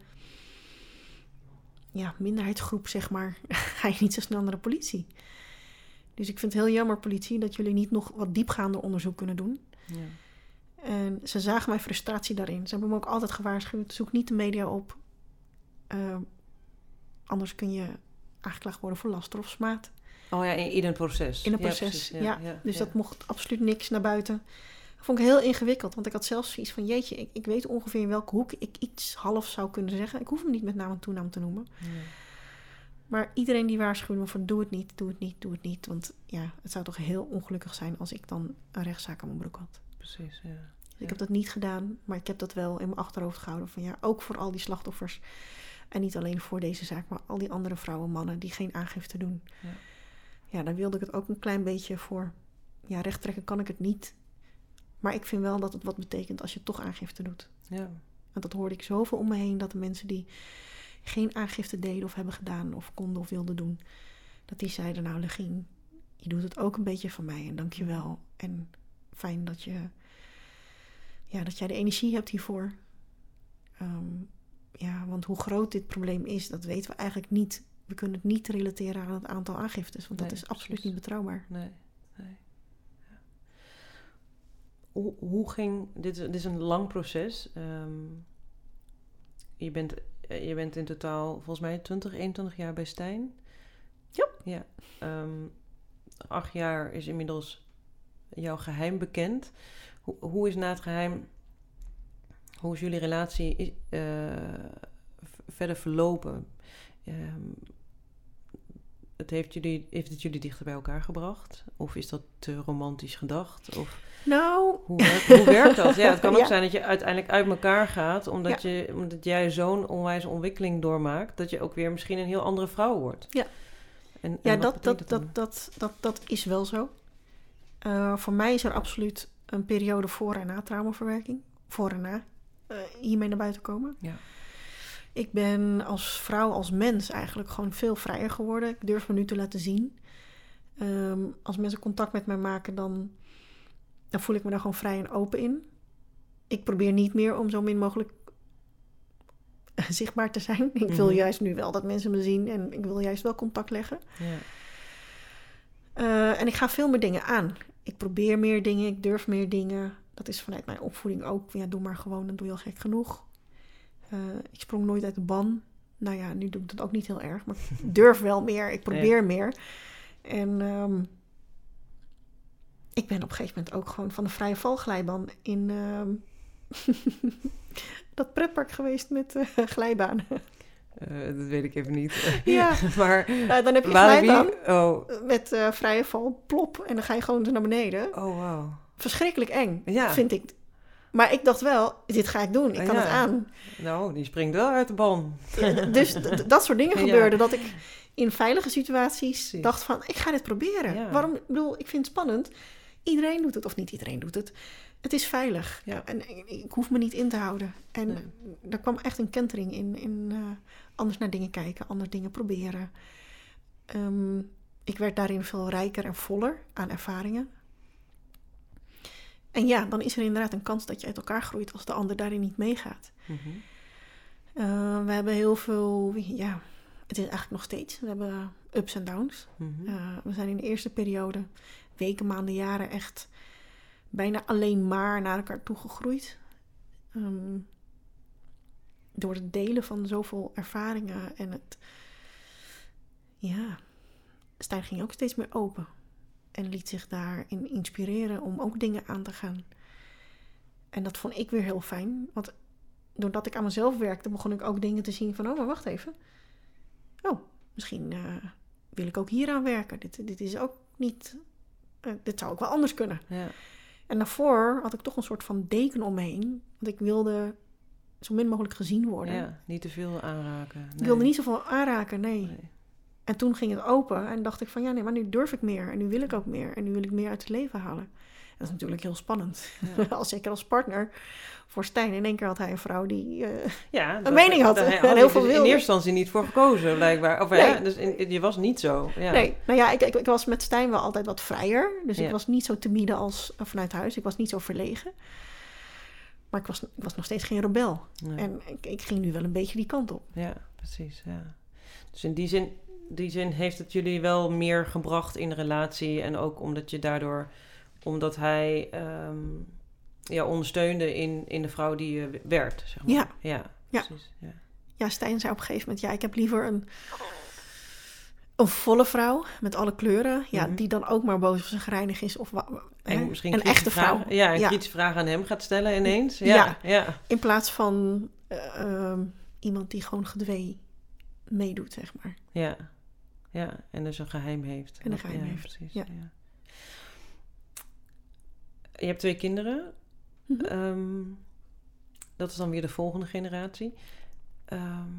ja, minderheidsgroep, zeg maar, ga je niet zo snel naar de politie. Dus ik vind het heel jammer, politie, dat jullie niet nog wat diepgaander onderzoek kunnen doen. Ja. En ze zagen mijn frustratie daarin. Ze hebben me ook altijd gewaarschuwd: zoek niet de media op. Eh, anders kun je aangeklaagd worden voor laster of smaad. Oh ja, in, in een proces. In een Ja, proces, precies. ja. Dus dat mocht absoluut niks naar buiten. Dat vond ik heel ingewikkeld, want ik had zelfs zoiets van: jeetje, ik, ik weet ongeveer in welke hoek ik iets half zou kunnen zeggen. Ik hoef hem niet met naam en toenaam te noemen. Maar iedereen die waarschuwde me van: doe het niet, doe het niet, doe het niet. Want ja, het zou toch heel ongelukkig zijn als ik dan een rechtszaak aan mijn broek had. Precies, ja. Dus ik heb dat niet gedaan, maar ik heb dat wel in mijn achterhoofd gehouden. Van ja, ook voor al die slachtoffers. En niet alleen voor deze zaak, maar al die andere vrouwen, mannen die geen aangifte doen. Ja. Ja, daar wilde ik het ook een klein beetje voor. Ja, recht trekken kan ik het niet. Maar ik vind wel dat het wat betekent als je toch aangifte doet. Ja. Want dat hoorde ik zoveel om me heen, dat de mensen die geen aangifte deden of hebben gedaan of konden of wilden doen, dat die zeiden, nou Legien, je doet het ook een beetje van mij en dank je wel. En fijn dat je, ja, dat jij de energie hebt hiervoor. Ehm, ja, want hoe groot dit probleem is, dat weten we eigenlijk niet. We kunnen het niet relateren aan het aantal aangiftes, want dat is absoluut precies. niet betrouwbaar. Nee, nee. Ja. Hoe, hoe ging... Dit, is- dit is een lang proces. Ehm, je, bent, eh, je bent in totaal volgens mij 20, 21 jaar bij Stijn. Ja. Ja. Ehm, acht jaar is inmiddels jouw geheim bekend. Hoe, hoe is na het geheim... Hoe is jullie relatie eh, verder verlopen? Ehm, het heeft, jullie, heeft het jullie dichter bij elkaar gebracht? Of is dat te romantisch gedacht? Of Nou, hoe, werkt, hoe werkt dat? Ja, het kan ook Ja. zijn dat je uiteindelijk uit elkaar gaat... omdat, je, omdat jij zo'n onwijze ontwikkeling doormaakt... dat je ook weer misschien een heel andere vrouw wordt. Ja. En, Ja, dat, dat, dat, dat, dat, dat is wel zo. Eh, voor mij is er absoluut een periode voor en na traumaverwerking. Voor en na eh, hiermee naar buiten komen. Ja. Ik ben als vrouw, als mens eigenlijk gewoon veel vrijer geworden. Ik durf me nu te laten zien. Ehm, als mensen contact met mij maken, dan, dan voel ik me daar gewoon vrij en open in. Ik probeer niet meer om zo min mogelijk zichtbaar te zijn. Ik wil Mhm. juist nu wel dat mensen me zien en ik wil juist wel contact leggen. Eh, en ik ga veel meer dingen aan. Ik probeer meer dingen, ik durf meer dingen. Dat is vanuit mijn opvoeding ook. Ja, doe maar gewoon, dan doe je al gek genoeg. Eh, ik sprong nooit uit de ban. Nou ja, nu doe ik dat ook niet heel erg. Maar ik durf wel meer, ik probeer meer. En ehm, ik ben op een gegeven moment ook gewoon van de vrije valglijbaan in ehm, dat pretpark geweest met eh, glijbanen. Eh, dat weet ik even niet. Ja. maar Nou, dan heb je glijbaan Oh, met eh, vrije val, plop. En dan ga je gewoon naar beneden. oh wow. verschrikkelijk eng, Ja. vind ik. Maar ik dacht wel, dit ga ik doen. Ik kan Ja. het aan. Nou, die springt wel uit de ban. Dus dat soort dingen Ja. gebeurden. Dat ik in veilige situaties Precies. dacht van, ik ga dit proberen. Waarom? Ik bedoel, ik vind het spannend. Iedereen doet het, of niet iedereen doet het. Het is veilig. Ja. En ik, hoef me niet in te houden. En Nee. er kwam echt een kentering in. in eh, anders naar dingen kijken, anders dingen proberen. Ehm, ik werd daarin veel rijker en voller aan ervaringen. En ja, dan is er inderdaad een kans dat je uit elkaar groeit als de ander daarin niet meegaat. Mhm. Uh, we hebben heel veel, ja, het is eigenlijk nog steeds. We hebben ups en downs. Mhm. Uh, we zijn in de eerste periode, weken, maanden, jaren, echt bijna alleen maar naar elkaar toegegroeid. Um, door het delen van zoveel ervaringen en het, ja, Stijn ging ook steeds meer open. En liet zich daarin inspireren om ook dingen aan te gaan. En dat vond ik weer heel fijn. Want doordat ik aan mezelf werkte, begon ik ook dingen te zien van... oh, maar wacht even. Oh, misschien uh, wil ik ook hieraan werken. Dit, dit is ook niet... Uh, dit zou ook wel anders kunnen. Ja. En daarvoor had ik toch een soort van deken omheen. Want ik wilde zo min mogelijk gezien worden. Ja, niet te veel aanraken. Nee. Ik wilde niet zoveel aanraken, nee. Nee. En toen ging het open en dacht ik van... ja, nee, maar nu durf ik meer. En nu wil ik ook meer. En nu wil ik meer uit het leven halen. Dat is natuurlijk heel spannend. Ja. zeker als partner voor Stijn. In één keer had hij een vrouw die uh, ja, een mening had. en heel hij veel dus wilde. in eerste instantie niet voor gekozen, blijkbaar. Of, Nee. ja, dus in, je was niet zo. Ja. Nee, nou ja, ik, ik, ik, was met Stijn wel altijd wat vrijer. Dus Ja. ik was niet zo timide als uh, vanuit huis. Ik was niet zo verlegen. Maar ik was, ik was nog steeds geen rebel. Nee. En ik, ik ging nu wel een beetje die kant op. Ja, precies. Ja. Dus in die zin, die zin heeft het jullie wel meer gebracht in de relatie. En ook omdat je daardoor, omdat hij ehm, ja, ondersteunde in, in de vrouw die je werd, zeg maar. Ja. Ja, Ja. precies. Ja. Ja, Stijn zei op een gegeven moment... ja, ik heb liever een, een volle vrouw met alle kleuren... Ja, Mhm. die dan ook maar boos of zagrijnig is. Of En misschien een echte vrouw. vragen- Ja, een Ja. kritische vraag aan hem gaat stellen ineens. Ja. Ja. In plaats van eh, ehm, iemand die gewoon gedwee meedoet, zeg maar. Ja, ja. en dus een geheim heeft. En een geheim ja, heeft, Precies, ja. ja. Je hebt twee kinderen. Mhm. Ehm, dat is dan weer de volgende generatie. Ehm,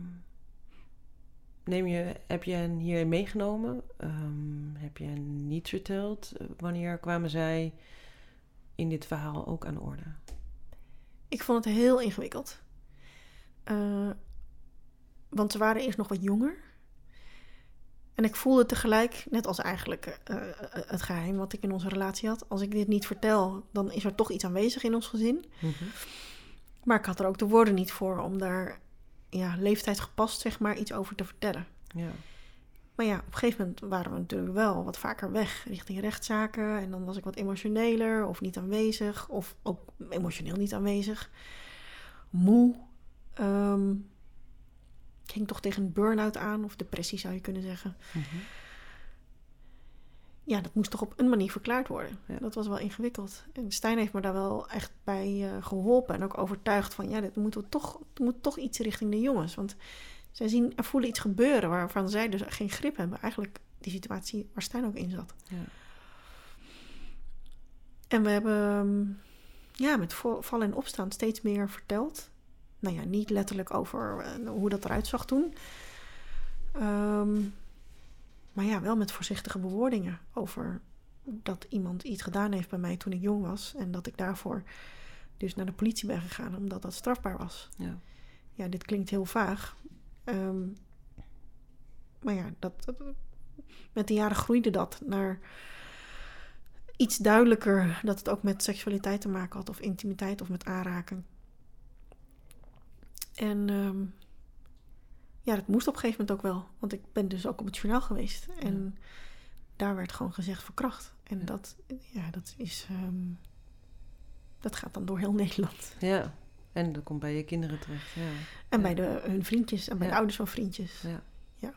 neem je, heb je hen hier meegenomen? Ehm, heb je hen niet verteld? Wanneer kwamen zij in dit verhaal ook aan de orde? Ik vond het heel ingewikkeld. Eh, want ze waren eerst nog wat jonger. En ik voelde tegelijk, net als eigenlijk eh, eh, het geheim wat ik in onze relatie had. Als ik dit niet vertel, dan is er toch iets aanwezig in ons gezin. Maar ik had er ook de woorden niet voor om daar ja, leeftijdsgepast zeg maar, iets over te vertellen. Ja, Maar ja, op een gegeven moment waren we natuurlijk wel wat vaker weg richting rechtszaken. En dan was ik wat emotioneler of niet aanwezig. Of ook emotioneel niet aanwezig. Moe. Ehm, ik ging toch tegen een burn-out aan. Of depressie zou je kunnen zeggen. Mhm. Ja, dat moest toch op een manier verklaard worden. Ja. Dat was wel ingewikkeld. En Stijn heeft me daar wel echt bij eh, geholpen. En ook overtuigd van, ja, dit moeten we toch, moet toch iets richting de jongens. Want zij zien en voelen iets gebeuren waarvan zij dus geen grip hebben. Eigenlijk die situatie waar Stijn ook in zat. Ja. En we hebben ja, met vallen en opstaan steeds meer verteld. Nou ja, niet letterlijk over eh, hoe dat eruit zag toen. Ehm, maar ja, wel met voorzichtige bewoordingen over dat iemand iets gedaan heeft bij mij toen ik jong was. En dat ik daarvoor dus naar de politie ben gegaan omdat dat strafbaar was. Ja. Ja, dit klinkt heel vaag. Ehm, maar ja, dat, dat- met de jaren groeide dat naar iets duidelijker dat het ook met seksualiteit te maken had, of intimiteit of met aanraking. En ehm, ja, dat moest op een gegeven moment ook wel, want ik ben dus ook op het journaal geweest. En daar werd gewoon gezegd verkracht. En Ja. dat, ja, dat is. ehm, dat gaat dan door heel Nederland. ja, en dat komt bij je kinderen terecht. Ja. En Ja. bij de, hun vriendjes en bij de ouders van vriendjes. Ja. Ja.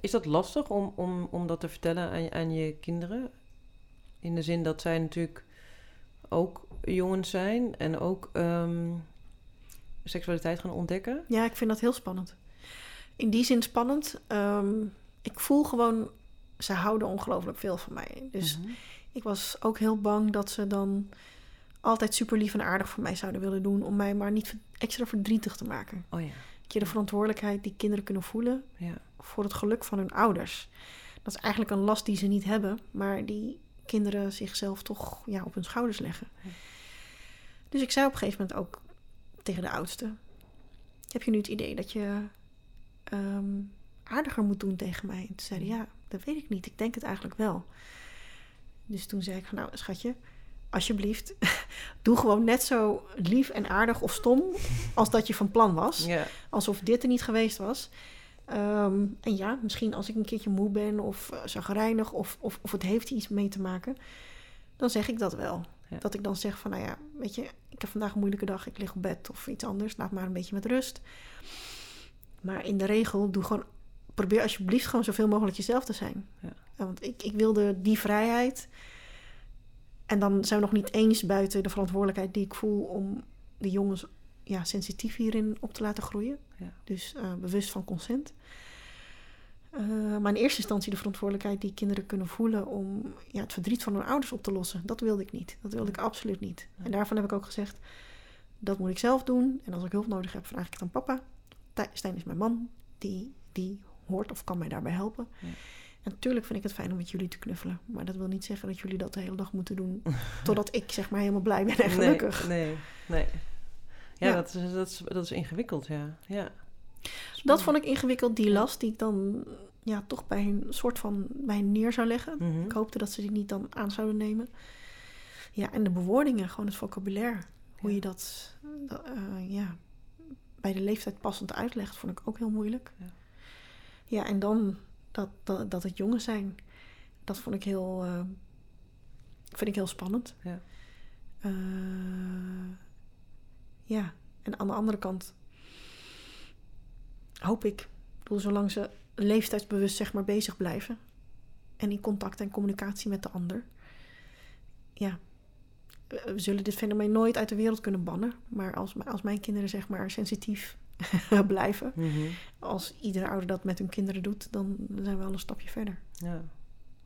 Is dat lastig om, om, om dat te vertellen aan, je- aan je kinderen? In de zin dat zij natuurlijk ook jongens zijn en ook ehm, seksualiteit gaan ontdekken. Ja, ik vind dat heel spannend. In die zin spannend. ehm, ik voel gewoon, ze houden ongelooflijk veel van mij. Dus Mhm. ik was ook heel bang dat ze dan altijd super lief en aardig voor mij zouden willen doen. Om mij maar niet extra verdrietig te maken. Oh ja. Dat je de verantwoordelijkheid die kinderen kunnen voelen Ja. voor het geluk van hun ouders. Dat is eigenlijk een last die ze niet hebben, maar die kinderen zichzelf toch ja, op hun schouders leggen. Ja. Dus ik zei op een gegeven moment ook tegen de oudste: Heb je nu het idee dat je ehm, aardiger moet doen tegen mij? En toen zei hij: Ja, dat weet ik niet. Ik denk het eigenlijk wel. Dus toen zei ik: van, Nou, schatje, alsjeblieft, doe gewoon net zo lief en aardig of stom als dat je van plan was alsof dit er niet geweest was. Ehm, en ja, misschien als ik een keertje moe ben of uh, zagrijnig of, of, of het heeft iets mee te maken, dan zeg ik dat wel. Ja. Dat ik dan zeg van, nou ja, weet je, ik heb vandaag een moeilijke dag, ik lig op bed of iets anders, laat maar een beetje met rust. Maar in de regel, doe gewoon, probeer alsjeblieft gewoon zoveel mogelijk jezelf te zijn. Ja. Ja, want ik, ik wilde die vrijheid. En dan zijn we nog niet eens buiten de verantwoordelijkheid die ik voel om de jongens ja, sensitief hierin op te laten groeien. Ja. Dus eh, bewust van consent. Eh, maar in eerste instantie de verantwoordelijkheid die kinderen kunnen voelen om ja, het verdriet van hun ouders op te lossen. Dat wilde ik niet. Dat wilde ik absoluut niet. En daarvan heb ik ook gezegd, dat moet ik zelf doen. En als ik hulp nodig heb, vraag ik het aan papa. Tij- Stijn is mijn man, die, die hoort of kan mij daarbij helpen. Ja. En natuurlijk vind ik het fijn om met jullie te knuffelen. Maar dat wil niet zeggen dat jullie dat de hele dag moeten doen. totdat ik zeg maar helemaal blij ben en gelukkig. Nee, nee. nee. Ja, Ja. Dat, is, dat, is, dat is ingewikkeld, ja. ja. Dat vond ik ingewikkeld, die last die ik dan ja, toch bij een soort van bij hen neer zou leggen. Mhm. Ik hoopte dat ze die niet dan aan zouden nemen. Ja, en de bewoordingen, gewoon het vocabulaire. Hoe Ja. je dat, dat, eh, ja, bij de leeftijd passend uitlegt, vond ik ook heel moeilijk. Ja. Ja, en dan dat, dat, dat het jongen zijn. Dat vond ik heel, eh, vind ik heel spannend. Ja. Eh, ja, en aan de andere kant hoop ik, ik bedoel, zolang ze leeftijdsbewust zeg maar bezig blijven en in contact en communicatie met de ander, ja, we zullen dit fenomeen nooit uit de wereld kunnen bannen. Maar als, als mijn kinderen zeg maar sensitief blijven, Mhm. als iedere ouder dat met hun kinderen doet, dan zijn we al een stapje verder. Ja.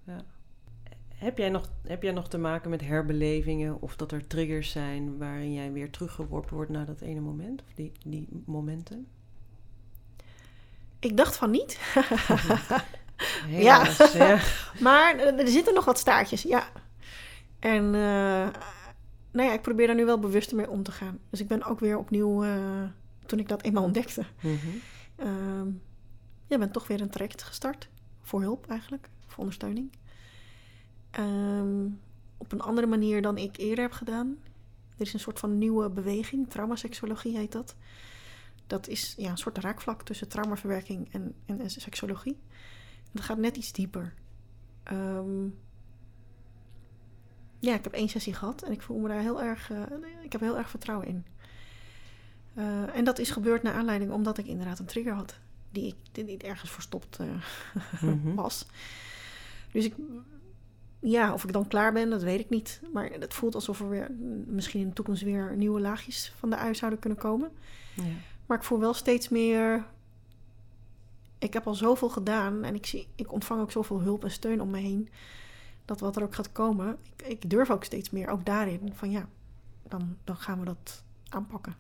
ja. Heb, jij nog, heb jij nog te maken met herbelevingen of dat er triggers zijn waarin jij weer teruggeworpen wordt naar dat ene moment? Of die, die momenten? Ik dacht van niet, Helaas, ja. maar er er zitten nog wat staartjes, ja. En eh, nou ja, ik probeer daar nu wel bewuster mee om te gaan. Dus ik ben ook weer opnieuw, eh, toen ik dat eenmaal ontdekte, Mhm. Ehm ja, ben toch weer een traject gestart. Voor hulp eigenlijk, voor ondersteuning. Ehm, op een andere manier dan ik eerder heb gedaan. Er is een soort van nieuwe beweging, traumaseksologie heet dat. Dat is ja, een soort raakvlak tussen traumaverwerking en, en, en seksologie. Dat gaat net iets dieper. Ehm, ja, ik heb één sessie gehad en ik voel me daar heel erg, eh, ik heb heel erg vertrouwen in. Eh, en dat is gebeurd naar aanleiding omdat ik inderdaad een trigger had. Die ik die niet ergens verstopt Mhm. was. Dus ik, ja, of ik dan klaar ben, dat weet ik niet. Maar het voelt alsof er weer, misschien in de toekomst weer nieuwe laagjes van de ui zouden kunnen komen. Ja. Maar ik voel wel steeds meer. Ik heb al zoveel gedaan en ik, zie, ik ontvang ook zoveel hulp en steun om me heen. Dat wat er ook gaat komen, ik, durf ook steeds meer, ook daarin, van ja, dan, dan gaan we dat aanpakken.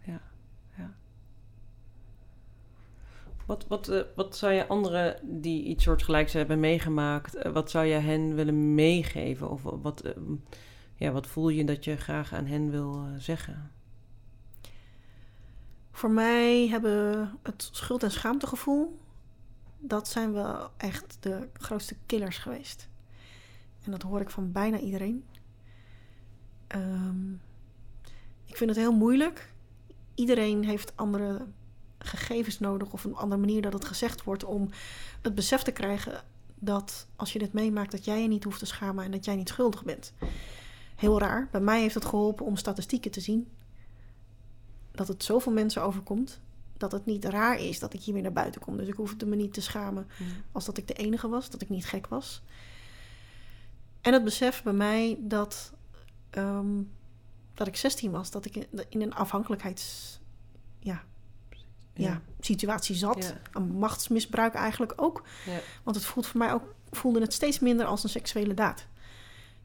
Wat, wat, eh, wat zou je anderen die iets soortgelijks hebben meegemaakt, eh, wat zou je hen willen meegeven? Of wat, eh, ja, wat voel je dat je graag aan hen wil zeggen? Voor mij hebben het schuld- en schaamtegevoel, dat zijn wel echt de grootste killers geweest. En dat hoor ik van bijna iedereen. Ehm, ik vind het heel moeilijk. Iedereen heeft andere gegevens nodig of een andere manier dat het gezegd wordt om het besef te krijgen dat als je dit meemaakt, dat jij je niet hoeft te schamen en dat jij niet schuldig bent. Heel raar. Bij mij heeft het geholpen om statistieken te zien dat het zoveel mensen overkomt. Dat het niet raar is dat ik hiermee naar buiten kom. Dus ik hoefde me niet te schamen als dat ik de enige was, dat ik niet gek was. En het besef bij mij dat, ehm, dat ik 16 was, dat ik in, een afhankelijkheids ja, ja. situatie zat. Ja. Een machtsmisbruik eigenlijk ook. Ja. Want het voelt voor mij ook, voelde het steeds minder als een seksuele daad.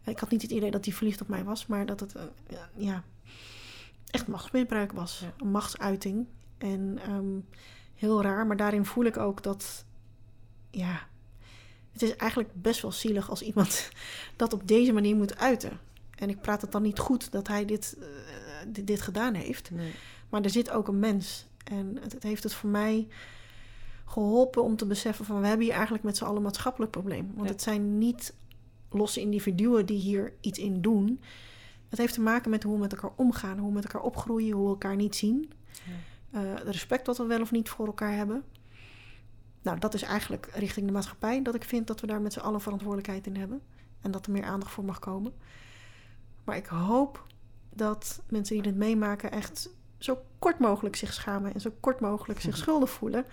Ik had niet het idee dat hij verliefd op mij was, maar dat het uh, ja, echt machtsmisbruik was. Ja. Een machtsuiting. En ehm, heel raar, maar daarin voel ik ook dat, ja, het is eigenlijk best wel zielig als iemand dat op deze manier moet uiten. En ik praat het dan niet goed dat hij dit, uh, dit, dit, gedaan heeft. Nee. Maar er zit ook een mens. En het, het, heeft het voor mij geholpen om te beseffen van we hebben hier eigenlijk met z'n allen een maatschappelijk probleem. Want Ja. het zijn niet losse individuen die hier iets in doen. Het heeft te maken met hoe we met elkaar omgaan, hoe we met elkaar opgroeien, hoe we elkaar niet zien. Ja. Uh, respect wat we wel of niet voor elkaar hebben. Nou, dat is eigenlijk richting de maatschappij dat ik vind dat we daar met z'n allen verantwoordelijkheid in hebben. En dat er meer aandacht voor mag komen. Maar ik hoop dat mensen die dit meemaken echt zo kort mogelijk zich schamen en zo kort mogelijk zich schuldig voelen.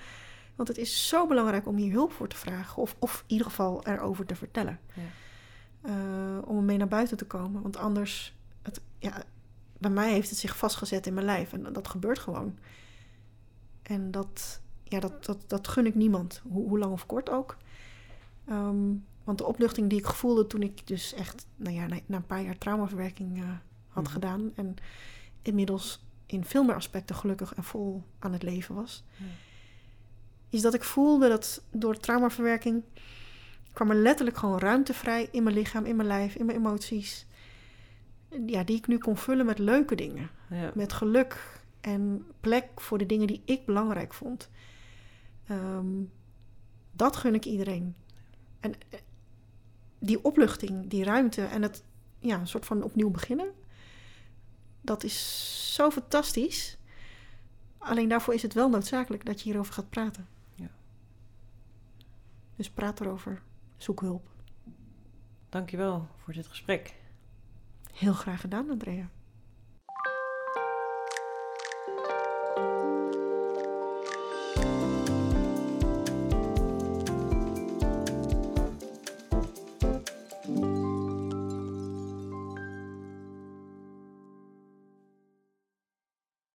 Want het is zo belangrijk om hier hulp voor te vragen, of, of in ieder geval erover te vertellen. Ja. Uh, om ermee naar buiten te komen. Want anders, het, ja, bij mij heeft het zich vastgezet in mijn lijf en dat gebeurt gewoon. En dat, ja, dat, dat, dat gun ik niemand, hoe, hoe lang of kort ook. Um, want de opluchting die ik voelde toen ik dus echt, nou ja, na, na een paar jaar traumaverwerking uh, had mm. gedaan en inmiddels in veel meer aspecten gelukkig en vol aan het leven was, is dat ik voelde dat door traumaverwerking kwam er letterlijk gewoon ruimte vrij in mijn lichaam, in mijn lijf, in mijn emoties. Ja, die ik nu kon vullen met leuke dingen. Ja. Met geluk en plek voor de dingen die ik belangrijk vond. Um, dat gun ik iedereen. En die opluchting, die ruimte en het ja, een soort van opnieuw beginnen. Dat is zo fantastisch. Alleen daarvoor is het wel noodzakelijk dat je hierover gaat praten. Ja. Dus praat erover. Zoek hulp. Dankjewel voor dit gesprek. Heel graag gedaan, Andrea.